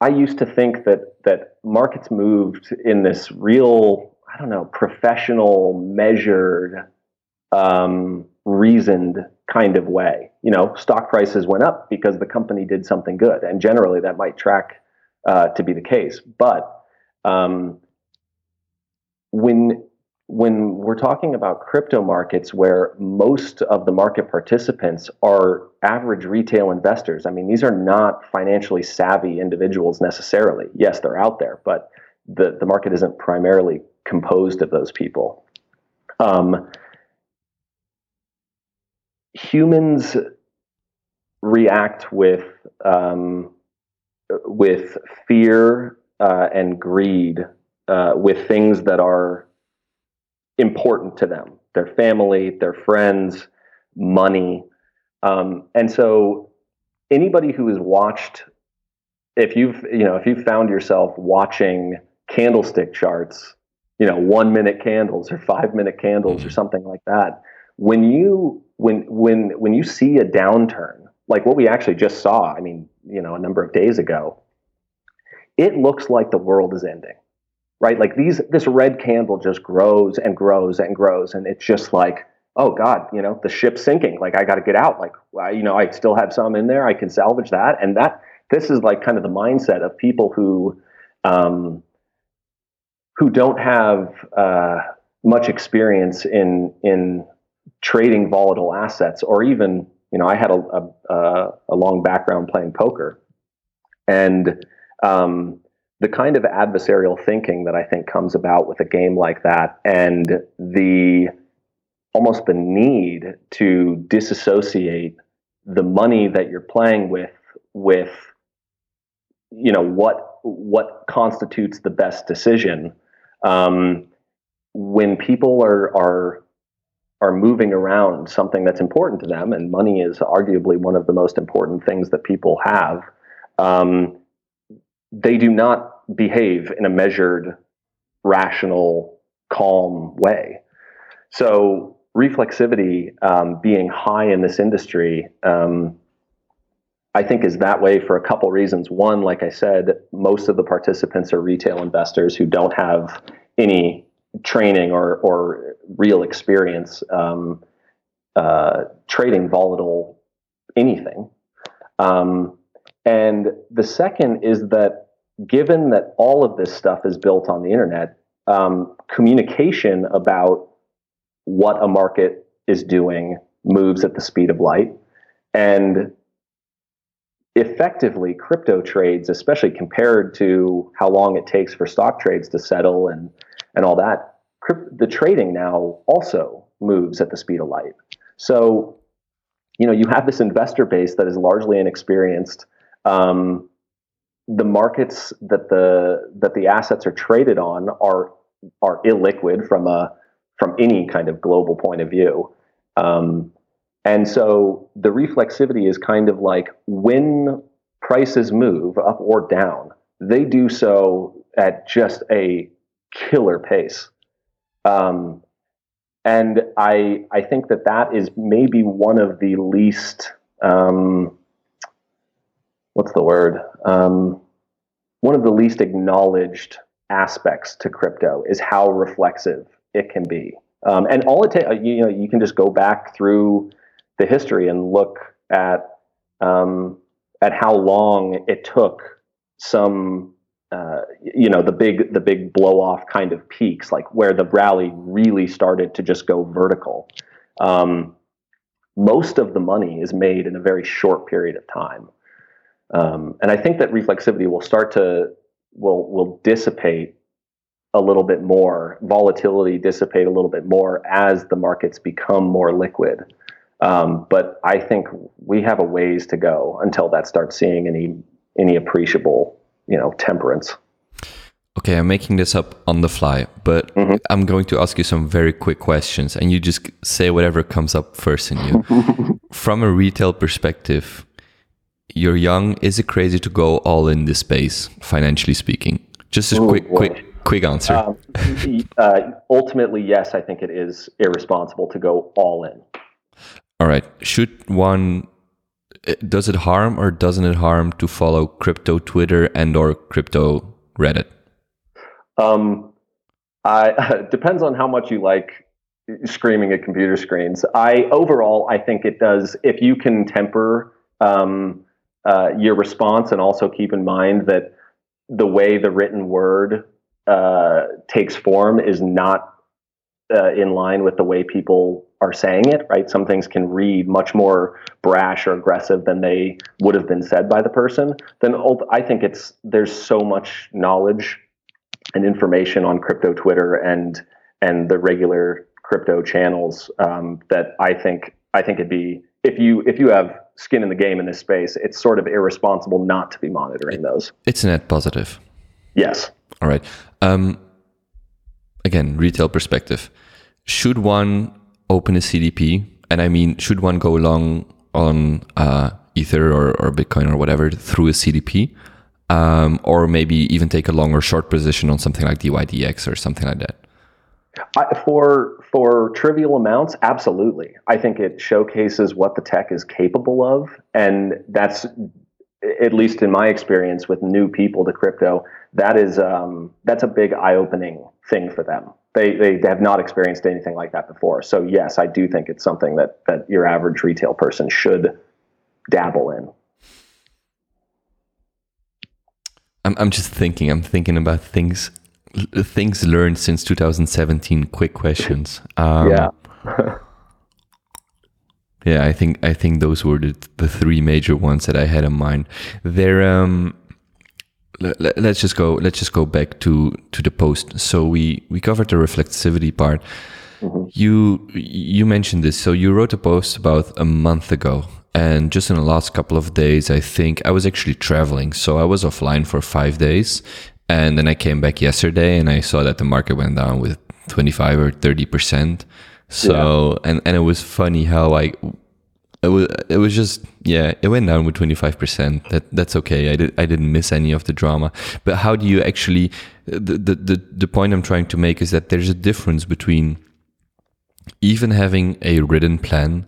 I used to think that that markets moved in this real, I don't know, professional, measured, um, reasoned kind of way. You know, stock prices went up because the company did something good, and generally that might track uh, to be the case. But um, when when we're talking about crypto markets where most of the market participants are average retail investors, I mean, these are not financially savvy individuals necessarily. Yes, they're out there, but the, the market isn't primarily composed of those people. Um, humans react with um, with fear uh, and greed uh, with things that are important to them their family, their friends, money. Um, and so anybody who has watched if you've you know if you've found yourself watching candlestick charts you know one minute candles or five minute candles or mm-hmm. something like that when you when when when you see a downturn like what we actually just saw i mean you know a number of days ago it looks like the world is ending right? Like these, this red candle just grows and grows and grows, and it's just like, oh God, you know, the ship's sinking. Like I got to get out. Like you know, I still have some in there. I can salvage that, and that this is like kind of the mindset of people who, um, who don't have uh, much experience in in trading volatile assets, or even you know, I had a a, a long background playing poker, and um, the kind of adversarial thinking that I think comes about with a game like that and the almost the need to disassociate the money that you're playing with with you know what what constitutes the best decision um, when people are are are moving around something that's important to them and money is arguably one of the most important things that people have um, they do not behave in a measured, rational, calm way. So reflexivity um, being high in this industry, um, I think is that way for a couple reasons. One, like I said, most of the participants are retail investors who don't have any training or, or real experience um, uh, trading volatile anything. Um, and the second is that given that all of this stuff is built on the internet, um, communication about what a market is doing moves at the speed of light. And effectively, crypto trades, especially compared to how long it takes for stock trades to settle and, and all that, the trading now also moves at the speed of light. So, you know, you have this investor base that is largely inexperienced. Um, the markets that the that the assets are traded on are are illiquid from a from any kind of global point of view. Um, And so the reflexivity is kind of like when prices move up or down, they do so at just a killer pace. Um, and I I think that that is maybe one of the least um, what's the word? Um, one of the least acknowledged aspects to crypto is how reflexive it can be. Um, and all it takes, you know, you can just go back through the history and look at um, at how long it took some uh, you know the big the big blow off kind of peaks like where the rally really started to just go vertical. Um, most of the money is made in a very short period of time um, and i think that reflexivity will start to will will dissipate a little bit more volatility dissipate a little bit more as the markets become more liquid. Um, but i think we have a ways to go until that starts seeing any any appreciable you know temperance. Okay i'm making this up on the fly but mm-hmm. i'm going to ask you some very quick questions and you just say whatever comes up first in you. From a retail perspective you're young is it crazy to go all in this space financially speaking just a Ooh, quick boy. quick quick answer um, uh, ultimately yes i think it is irresponsible to go all in all right should one does it harm or doesn't it harm to follow crypto Twitter and or crypto Reddit? Um, I depends on how much you like screaming at computer screens. I overall, I think it does. If you can temper um, uh, your response and also keep in mind that the way the written word uh, takes form is not uh, in line with the way people are saying it, right? Some things can read much more brash or aggressive than they would have been said by the person. Then I think it's there's so much knowledge and information on crypto Twitter and and the regular crypto channels um, that I think I think it'd be if you if you have skin in the game in this space, it's sort of irresponsible not to be monitoring those. It's a net positive. Yes. All right. Um, again, retail perspective. Should one open a CDP? And I mean, should one go long on uh, Ether or, or Bitcoin or whatever through a CDP? Um, or maybe even take a long or short position on something like DYDX or something like that? I, for for trivial amounts, absolutely. I think it showcases what the tech is capable of, and that's at least in my experience with new people to crypto. That is um, that's a big eye opening thing for them they, they have not experienced anything like that before. So yes, I do think it's something that that your average retail person should dabble in. I'm I'm just thinking. I'm thinking about things things learned since 2017. Quick questions. Um, yeah. yeah, I think I think those were the, the three major ones that I had in mind. There um let, us just go let's just go back to to the post so we we covered the reflexivity part mm-hmm. you you mentioned this so you wrote a post about a month ago and just in the last couple of days i think i was actually traveling so i was offline for five days and then i came back yesterday and i saw that the market went down with 25 or 30 percent. So yeah. and and it was funny how like it was it was just yeah it went down with 25% that that's okay. I did i didn't miss any of the drama. But how do you actually the the the, the point i'm trying to make is that there's a difference between even having a written plan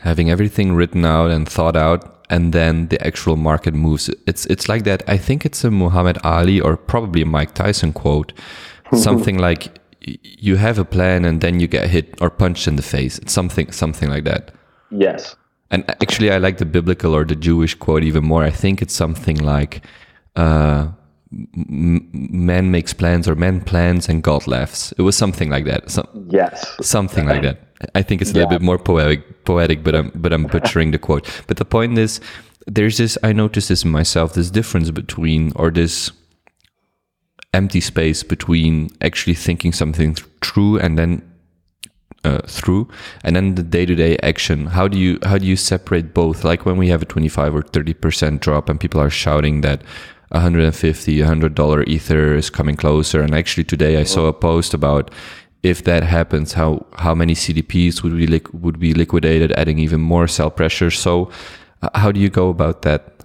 having everything written out and thought out and then the actual market moves it's it's like that i think it's a muhammad ali or probably a mike tyson quote something like you have a plan and then you get hit or punched in the face it's something something like that yes and actually, I like the biblical or the Jewish quote even more. I think it's something like, uh, "Man makes plans, or man plans, and God laughs." It was something like that. So, yes, something like that. I think it's a yeah. little bit more poetic, poetic, but I'm but I'm butchering the quote. But the point is, there's this. I noticed this in myself. This difference between, or this empty space between actually thinking something true and then uh, through and then the day-to-day action how do you how do you separate both like when we have a 25 or 30 percent drop and people are shouting that 150 100 dollar ether is coming closer and actually today i saw a post about if that happens, how how many CDPs would be would be liquidated, adding even more sell pressure? So, uh, how do you go about that?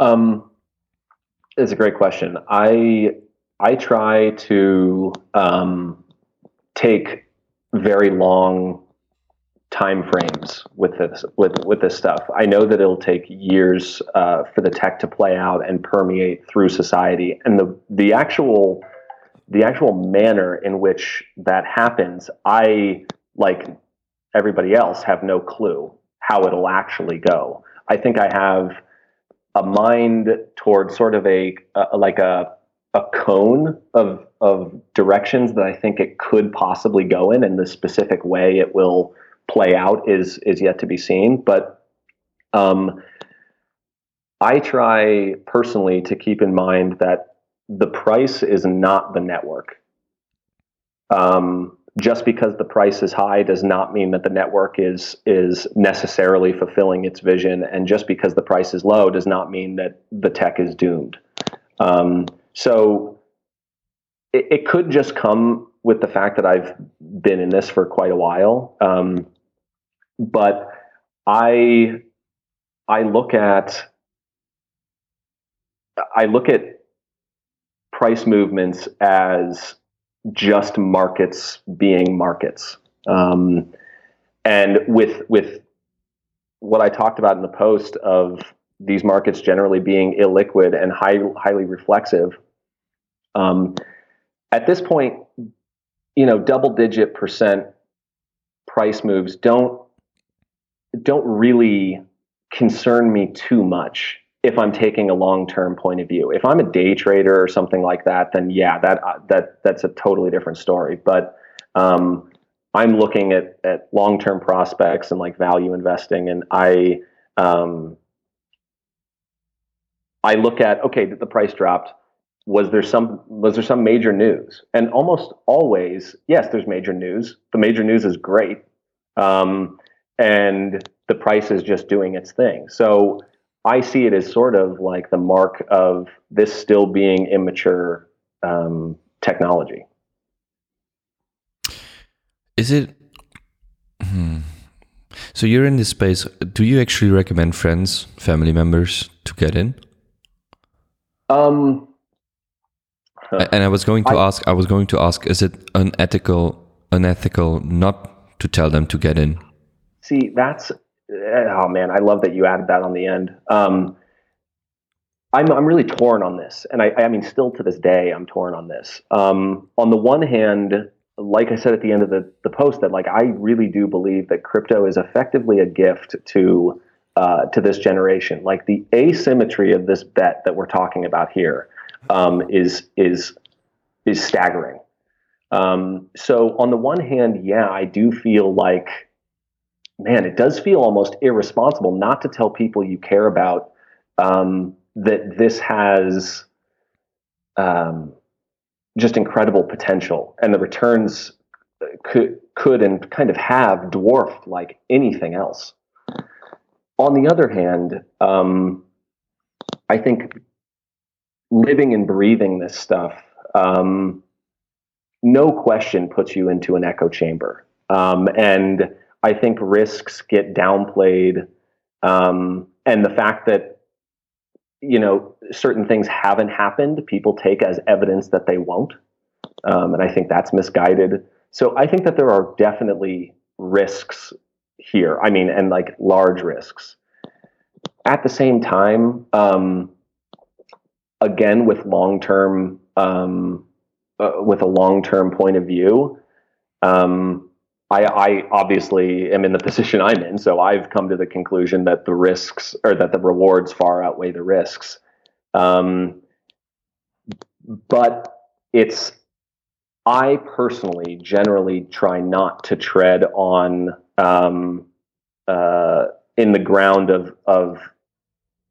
Um, it's a great question. I I try to um, take very long time frames with this with with this stuff. I know that it'll take years uh, for the tech to play out and permeate through society, and the the actual the actual manner in which that happens, I like everybody else have no clue how it'll actually go. I think I have a mind towards sort of a, a like a a cone of of directions that I think it could possibly go in, and the specific way it will play out is is yet to be seen. But um, I try personally to keep in mind that the price is not the network. Um, just because the price is high does not mean that the network is is necessarily fulfilling its vision, and just because the price is low does not mean that the tech is doomed. Um, so it, it, could just come with the fact that I've been in this for quite a while. Um, but I I look at I look at price movements as just markets being markets. Um, and with with what I talked about in the post of these markets generally being illiquid and high, highly reflexive, um, at this point, you know, double digit percent price moves don't don't really concern me too much if I'm taking a long-term point of view. If I'm a day trader or something like that, then yeah, that uh, that that's a totally different story. But um, I'm looking at at long-term prospects and like value investing, and I um, I look at okay, the price dropped. Was there some was there some major news? And almost always, yes, there's major news. The major news is great. Um, and the price is just doing its thing. So I see it as sort of like the mark of this still being immature um, technology. Is it? Hmm. So you're in this space. Do you actually recommend friends, family members to get in? Um. And I was going to I, ask. I was going to ask: Is it unethical, unethical not to tell them to get in? See, that's oh man, I love that you added that on the end. Um, I'm I'm really torn on this, and I I mean, still to this day, I'm torn on this. Um, on the one hand, like I said at the end of the the post, that like I really do believe that crypto is effectively a gift to uh, to this generation. Like the asymmetry of this bet that we're talking about here um, is is is staggering. Um, so on the one hand, yeah, I do feel like man, it does feel almost irresponsible not to tell people you care about um, that this has um, just incredible potential, and the returns could could and kind of have dwarfed like anything else. On the other hand, um, I think living and breathing this stuff, um, no question, puts you into an echo chamber, um, and I think risks get downplayed, um, and the fact that you know certain things haven't happened, people take as evidence that they won't, um, and I think that's misguided. So I think that there are definitely risks here. I mean, and like large risks. At the same time, um, again with long term, um, uh, with a long term point of view. Um, I, I, obviously am in the position I'm in, so I've come to the conclusion that the risks or that the rewards far outweigh the risks. Um, but it's I personally generally try not to tread on um, uh, in the ground of of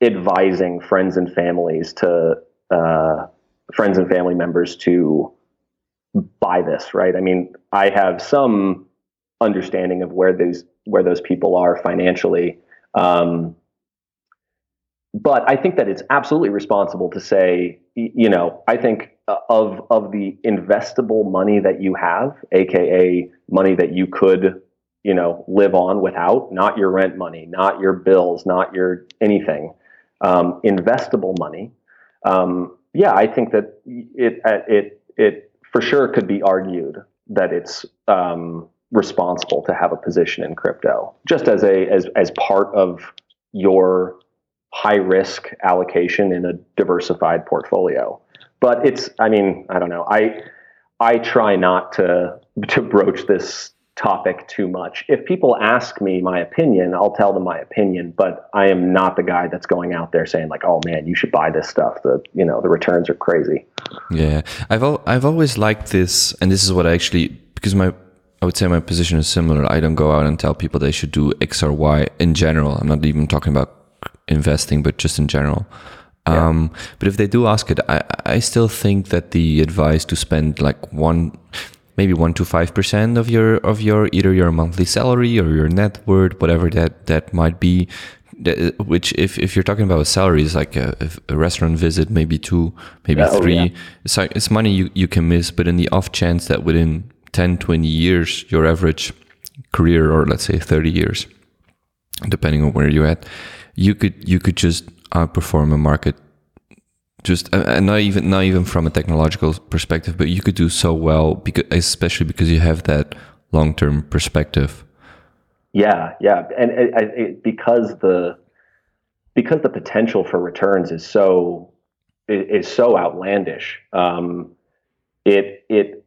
advising friends and families to uh, friends and family members to buy this. Right? I mean, I have some understanding of where those where those people are financially. Um, but I think that it's absolutely responsible to say, you know, I think of of the investable money that you have, aka money that you could you know live on without, not your rent money, not your bills, not your anything, um, investable money. Um, yeah, I think that it it it for sure could be argued that it's um, responsible to have a position in crypto, just as a as as part of your high risk allocation in a diversified portfolio. But it's, I mean, I don't know. I I try not to to broach this topic too much. If people ask me my opinion, I'll tell them my opinion, but I am not the guy that's going out there saying like, "Oh man, you should buy this stuff. The, you know, the returns are crazy." Yeah. I've al- I've always liked this and this is what I actually because my I would say my position is similar. I don't go out and tell people they should do X or Y in general. I'm not even talking about investing, but just in general. Yeah. Um, but if they do ask it, I, I still think that the advice to spend like one, maybe one to five percent of your of your either your monthly salary or your net worth, whatever that that might be. which, if, if you're talking about salaries, like a, a restaurant visit, maybe two, maybe yeah, three, oh, yeah. it's, like, it's money you, you can miss. But in the off chance that within 10, 20 years, your average career, or let's say 30 years, depending on where you're at, you could you could just outperform a market just uh, and not even not even from a technological perspective but you could do so well because especially because you have that long-term perspective. Yeah yeah and it, it, because the because the potential for returns is so is so outlandish um, it it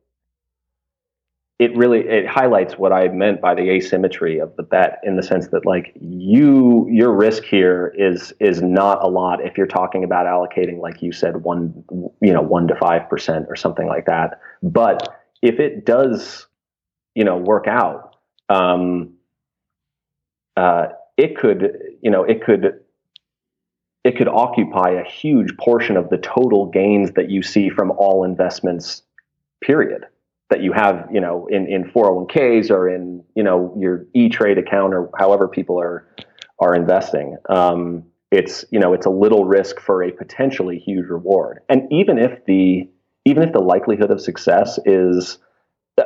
it really it highlights what I meant by the asymmetry of the bet in the sense that like you your risk here is is not a lot if you're talking about allocating like you said one you know one to five percent or something like that. But if it does you know work out, um, uh, it could you know it could it could occupy a huge portion of the total gains that you see from all investments. Period that you have, you know, in, in 401ks or in, you know, your E-Trade account or however people are are investing. Um, it's, you know, it's a little risk for a potentially huge reward. And even if the even if the likelihood of success is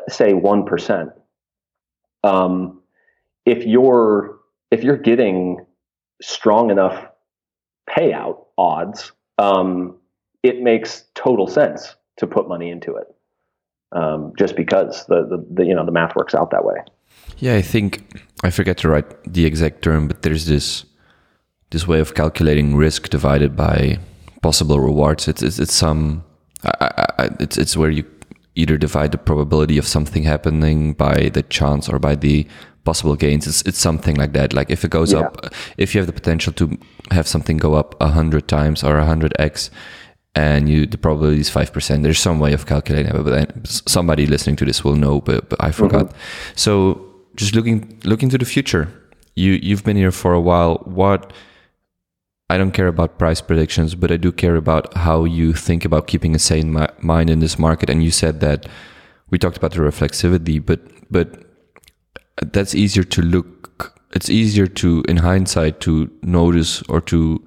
say 1%, um, if you're if you're getting strong enough payout odds, um, it makes total sense to put money into it um, just because the, the, the you know the math works out that way. Yeah, I think I forget to write the exact term, but there's this this way of calculating risk divided by possible rewards. It's it's, it's some I, I, it's it's where you either divide the probability of something happening by the chance or by the possible gains. It's it's something like that. Like if it goes yeah. up, if you have the potential to have something go up a hundred times or a hundred x, and you the probability is 5% there's some way of calculating it but somebody listening to this will know but, but i forgot. Mm-hmm. so just looking looking to the future. You you've been here for a while. What i don't care about price predictions but i do care about how you think about keeping a sane mind in this market. And you said that we talked about the reflexivity but but that's easier to look it's easier to in hindsight to notice or to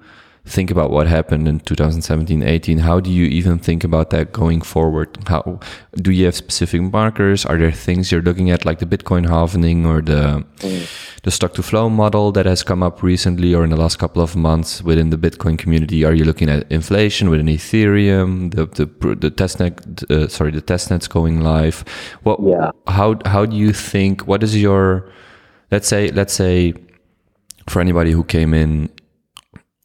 think about what happened in 2017 18 how do you even think about that going forward? How do you have specific markers? Are there things you're looking at like the bitcoin halving or the mm. the stock to flow model that has come up recently or in the last couple of months within the bitcoin community? Are you looking at inflation within ethereum the the the testnet uh, sorry the testnets going live? What yeah. how how do you think what is your let's say let's say for anybody who came in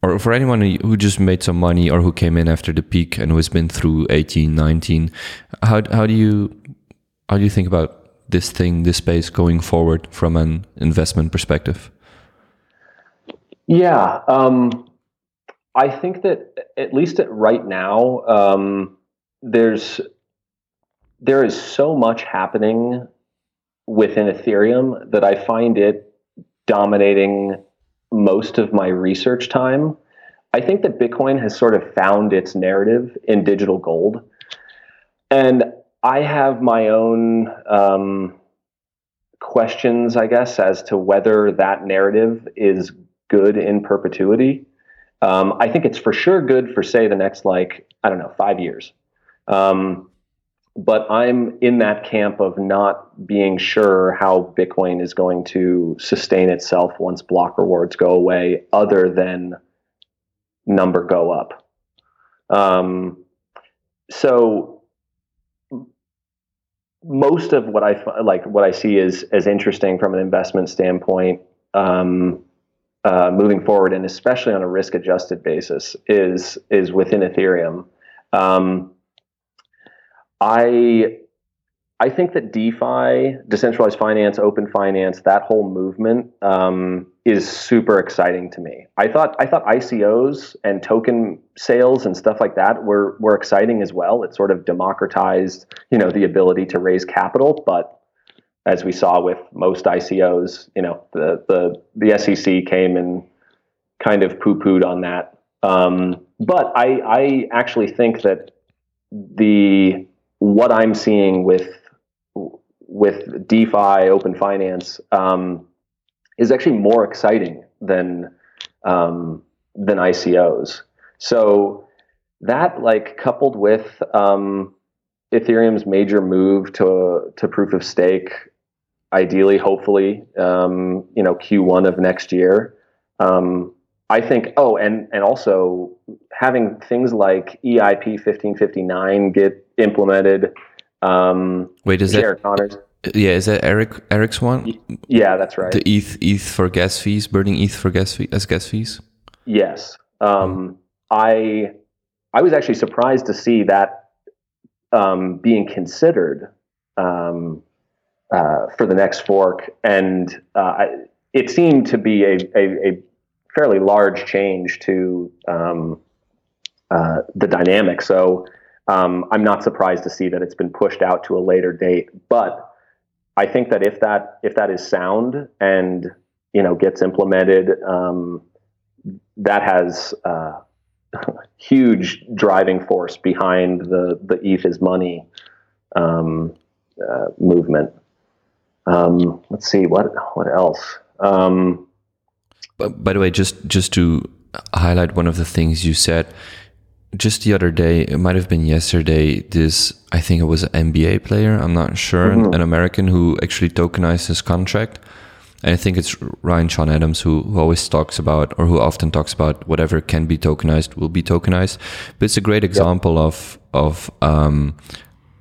or for anyone who just made some money or who came in after the peak and who has been through 18 19 how, how do you how do you think about this thing this space going forward from an investment perspective? Yeah um, i think that at least at right now um, there's there is so much happening within ethereum that i find it dominating most of my research time. I think that Bitcoin has sort of found its narrative in digital gold. And I have my own um, questions, I guess, as to whether that narrative is good in perpetuity. Um, I think it's for sure good for, say, the next, like, I don't know, five years. Um, but I'm in that camp of not being sure how Bitcoin is going to sustain itself once block rewards go away, other than number go up. Um, so most of what I like, what I see is as interesting from an investment standpoint, um, uh, moving forward, and especially on a risk-adjusted basis, is is within Ethereum. Um, I I think that DeFi, decentralized finance, open finance, that whole movement um, is super exciting to me. I thought I thought ICOs and token sales and stuff like that were were exciting as well. It sort of democratized, you know, the ability to raise capital. But as we saw with most ICOs, you know, the the the SEC came and kind of poo pooed on that. Um, but I I actually think that the what I'm seeing with with DeFi, open finance, um, is actually more exciting than um, than ICOs. So that, like, coupled with um, Ethereum's major move to to proof of stake, ideally, hopefully, um, you know, Q1 of next year. Um, I think. Oh, and and also having things like EIP fifteen fifty nine get implemented. Um, Wait, is that Conner's. Yeah, is that Eric Eric's one? Yeah, that's right. The ETH ETH for gas fees, burning ETH for gas fee, as gas fees. Yes, um, I I was actually surprised to see that um, being considered um, uh, for the next fork, and uh, it seemed to be a, a, a fairly large change to um, uh, the dynamic. So um, I'm not surprised to see that it's been pushed out to a later date. But I think that if that if that is sound and you know gets implemented, um, that has uh, huge driving force behind the the ETH is money um, uh, movement. Um, let's see what what else. Um, by the way, just just to highlight one of the things you said, just the other day, it might have been yesterday. This I think it was an NBA player. I'm not sure, mm-hmm. an American who actually tokenized his contract. And I think it's Ryan Sean Adams who, who always talks about, or who often talks about, whatever can be tokenized will be tokenized. But it's a great example of of um,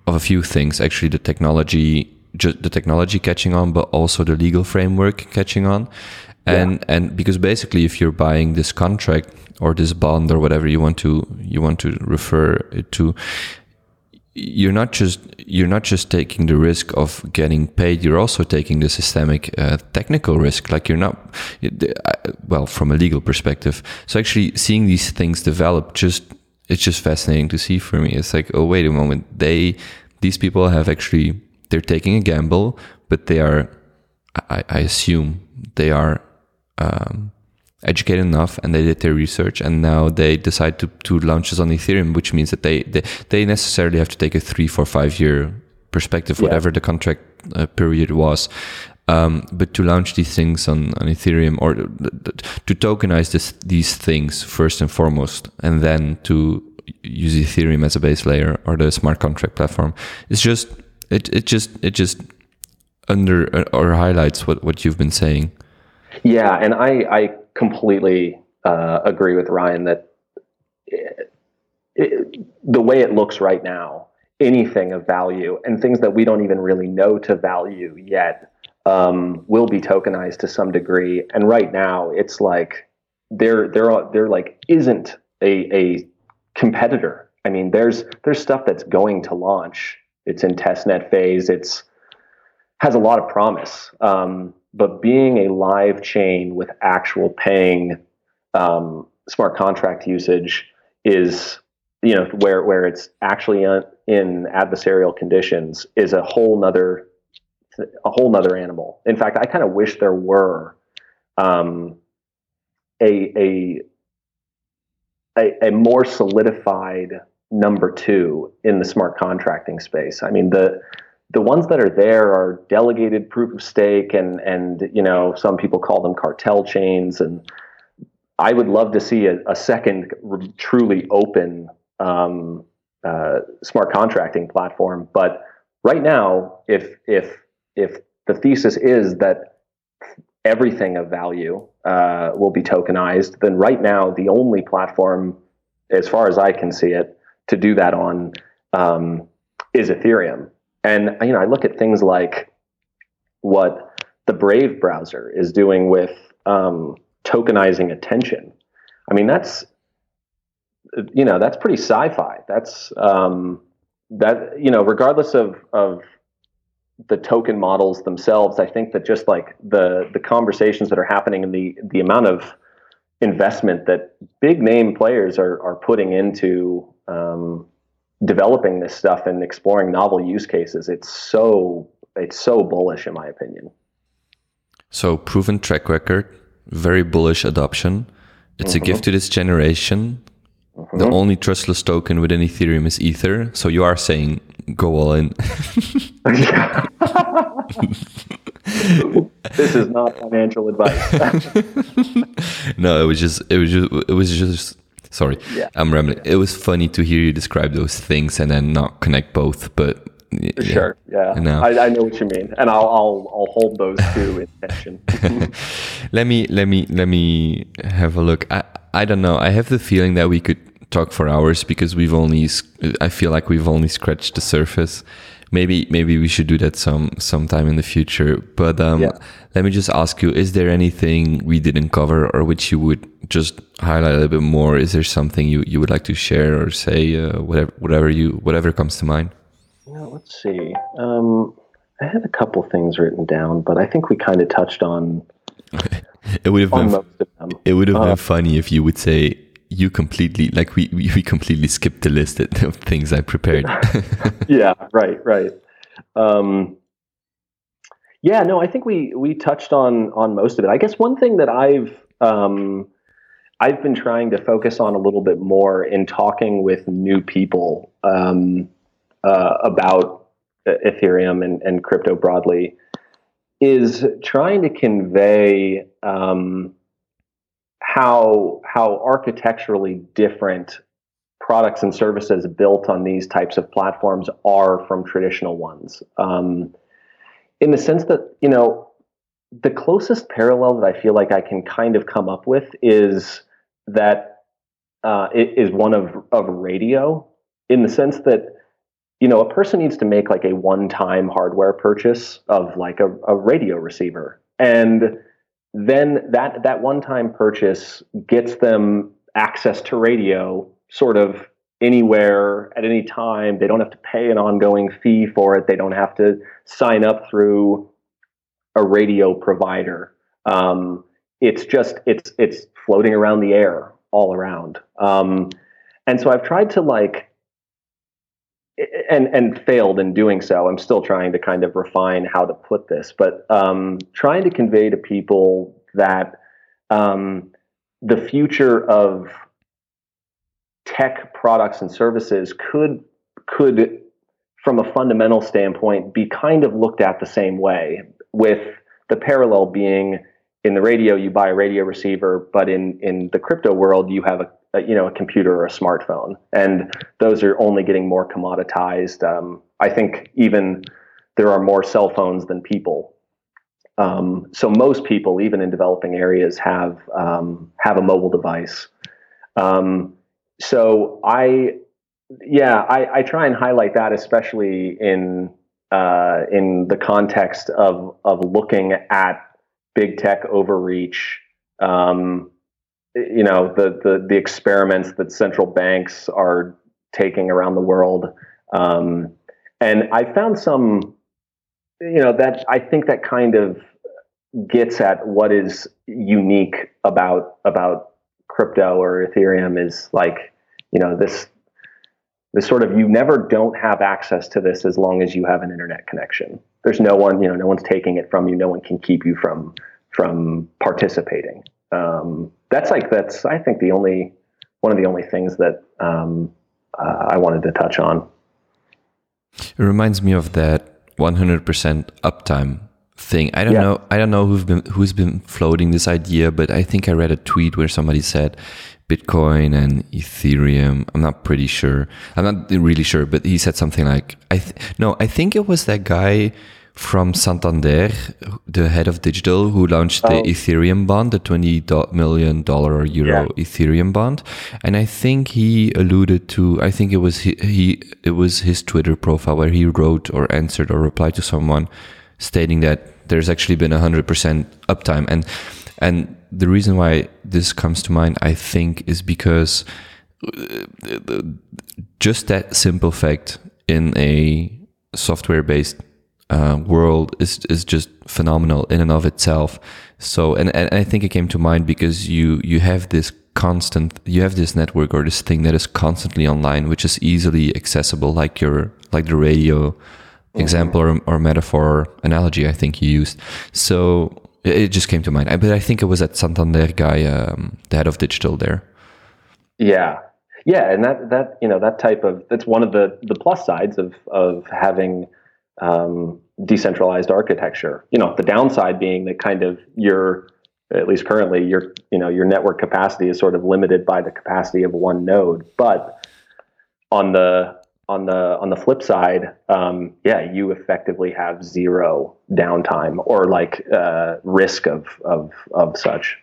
of a few things. Actually, the technology, just the technology catching on, but also the legal framework catching on and yeah. and because basically if you're buying this contract or this bond or whatever you want to you want to refer it to you're not just you're not just taking the risk of getting paid you're also taking the systemic uh, technical risk. Like you're not well from a legal perspective. So actually seeing these things develop just it's just fascinating to see for me. It's like oh wait a moment. They these people have actually they're taking a gamble but they are I, I assume they are um, educated enough and they did their research and now they decide to, to launch this on Ethereum, which means that they, they, they necessarily have to take a three, four, five year perspective, yeah. whatever the contract uh, period was. Um, but to launch these things on, on Ethereum or to tokenize this, these things first and foremost, and then to use Ethereum as a base layer or the smart contract platform, it's just it it just it just under or highlights what what you've been saying. Yeah, and I, I completely uh, agree with Ryan that it, it, the way it looks right now, anything of value and things that we don't even really know to value yet um, will be tokenized to some degree. And right now, it's like there, there, there like isn't a, a competitor. I mean, there's there's stuff that's going to launch. It's in testnet phase. It's has a lot of promise. Um, but being a live chain with actual paying um, smart contract usage is you know where where it's actually in adversarial conditions is a whole nother a whole nother animal. In fact i kind of wish there were um, a, a a a more solidified number two in the smart contracting space. I mean the the ones that are there are delegated proof of stake and and you know some people call them cartel chains and I would love to see a, a second truly open um, uh, smart contracting platform. But right now, if if if the thesis is that everything of value uh, will be tokenized, then right now the only platform, as far as I can see it, to do that on um, is Ethereum. And you know, I look at things like what the Brave browser is doing with um, tokenizing attention. I mean, that's you know that's pretty sci-fi. That's um, that you know, regardless of of the token models themselves, I think that just like the the conversations that are happening and the the amount of investment that big name players are are putting into um, developing this stuff and exploring novel use cases, it's so it's so bullish in my opinion. So proven track record, very bullish adoption. It's mm-hmm. a gift to this generation. Mm-hmm. The only trustless token within Ethereum is Ether. So you are saying go all in. this is not financial advice. no, it was just it was just it was just sorry. Yeah. I'm rambling. It was funny to hear you describe those things and then not connect both, but yeah. Sure. Yeah. I, I, know what you mean, and I'll I'll, I'll hold those two in tension. let me let me let me have a look. I I don't know. I have the feeling that we could talk for hours because we've only. I feel like we've only scratched the surface. Maybe maybe we should do that some sometime in the future. But um, yeah. let me just ask you: Is there anything we didn't cover, or which you would just highlight a little bit more? Is there something you, you would like to share or say? Uh, whatever whatever you whatever comes to mind. Well, let's see. Um, I had a couple things written down, but I think we kind of touched on. it would have been. It would have uh, been funny if you would say you completely like we we completely skipped the list of things I prepared. yeah. Right. Right. Um, yeah. No, I think we we touched on on most of it. I guess one thing that I've um, I've been trying to focus on a little bit more in talking with new people. Um, uh, about Ethereum and, and crypto broadly is trying to convey um, how how architecturally different products and services built on these types of platforms are from traditional ones. Um, in the sense that you know the closest parallel that I feel like I can kind of come up with is that uh, it is one of of radio in the sense that you know, a person needs to make like a one-time hardware purchase of like a, a radio receiver. And then that that one-time purchase gets them access to radio sort of anywhere at any time. They don't have to pay an ongoing fee for it. They don't have to sign up through a radio provider. Um, it's just it's it's floating around the air all around. Um, and so I've tried to like and and failed in doing so. I'm still trying to kind of refine how to put this, but um, trying to convey to people that um, the future of tech products and services could could from a fundamental standpoint be kind of looked at the same way with the parallel being in the radio you buy a radio receiver but in in the crypto world you have a a, you know a computer or a smartphone, and those are only getting more commoditized. Um, I think even there are more cell phones than people. Um, so most people, even in developing areas, have um, have a mobile device. Um, so I, yeah, I, I, try and highlight that, especially in uh, in the context of of looking at big tech overreach. Um, you know the, the the experiments that central banks are taking around the world. Um, and i found some you know that i think that kind of gets at what is unique about about crypto or ethereum is like you know this this sort of you never don't have access to this as long as you have an internet connection. There's no one you know no one's taking it from you. No one can keep you from from participating. Um, that's like that's I think the only one of the only things that um, uh, I wanted to touch on. It reminds me of that 100% uptime thing. I don't yeah. know. I don't know who's been who's been floating this idea, but I think I read a tweet where somebody said Bitcoin and Ethereum. I'm not pretty sure. I'm not really sure, but he said something like, "I th- no, I think it was that guy." From Santander, the head of digital, who launched the oh. Ethereum bond, the twenty million dollar euro yeah. Ethereum bond, and I think he alluded to. I think it was he, he, It was his Twitter profile where he wrote or answered or replied to someone stating that there's actually been hundred percent uptime, and and the reason why this comes to mind, I think, is because uh, just that simple fact in a software based uh, world is is just phenomenal in and of itself. So, and, and I think it came to mind because you you have this constant, you have this network or this thing that is constantly online, which is easily accessible, like your like the radio mm-hmm. example or, or metaphor analogy I think you used. So it just came to mind. But I think it was that Santander guy, um, the head of digital there. Yeah, yeah, and that that you know that type of that's one of the the plus sides of of having um, decentralized architecture. You know, the downside being that kind of your at least currently your you know your network capacity is sort of limited by the capacity of one node. But on the on the on the flip side, um, yeah, you effectively have zero downtime or like uh, risk of of of such.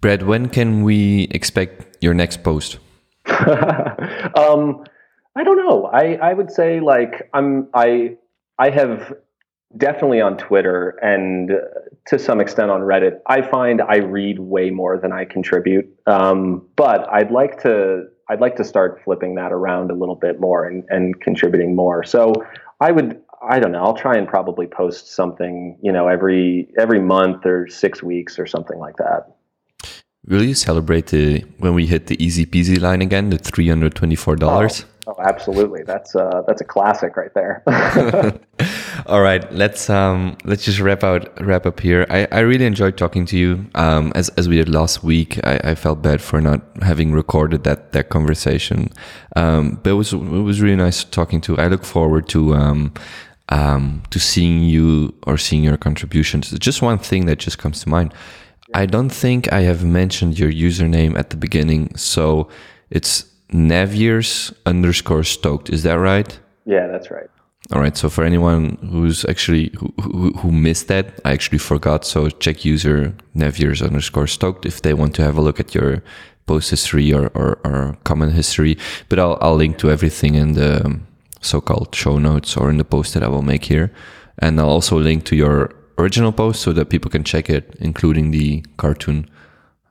Brad, when can we expect your next post? um, I don't know. I, I would say like I'm I I have definitely on Twitter and to some extent on Reddit. I find I read way more than I contribute. Um, but I'd like to I'd like to start flipping that around a little bit more and, and contributing more. So I would I don't know. I'll try and probably post something, you know, every every month or six weeks or something like that. Will you celebrate the when we hit the easy peasy line again, the three hundred twenty four dollars? Oh. Oh, absolutely. That's uh, that's a classic right there. All right, let's um, let's just wrap out wrap up here. I, I really enjoyed talking to you. Um, as as we did last week, I, I felt bad for not having recorded that that conversation. Um, but it was it was really nice talking to. I look forward to um, um, to seeing you or seeing your contributions. Just one thing that just comes to mind. I don't think I have mentioned your username at the beginning, so it's Naviers underscore stoked. Is that right? Yeah, that's right. All right. So for anyone who's actually who, who, who missed that, I actually forgot. So check user Naviers underscore stoked if they want to have a look at your post history or, or, or comment history. But I'll, I'll link to everything in the so-called show notes or in the post that I will make here. And I'll also link to your original post so that people can check it, including the cartoon.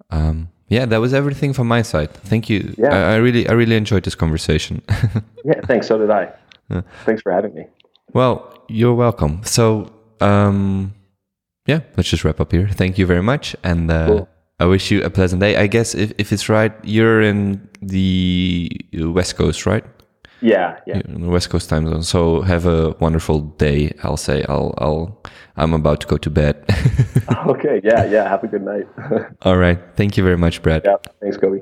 Um, yeah, that was everything from my side. Thank you. Yeah. I, I really, I really enjoyed this conversation. yeah, thanks. So did I. Yeah. Thanks for having me. Well, you're welcome. So, um, yeah, let's just wrap up here. Thank you very much, and uh, cool. I wish you a pleasant day. I guess if, if it's right, you're in the West Coast, right? Yeah, yeah. In the West Coast time zone. So have a wonderful day. I'll say. I'll. I'll. I'm about to go to bed. okay. Yeah. Yeah. Have a good night. All right. Thank you very much, Brad. Yeah. Thanks, Kobe.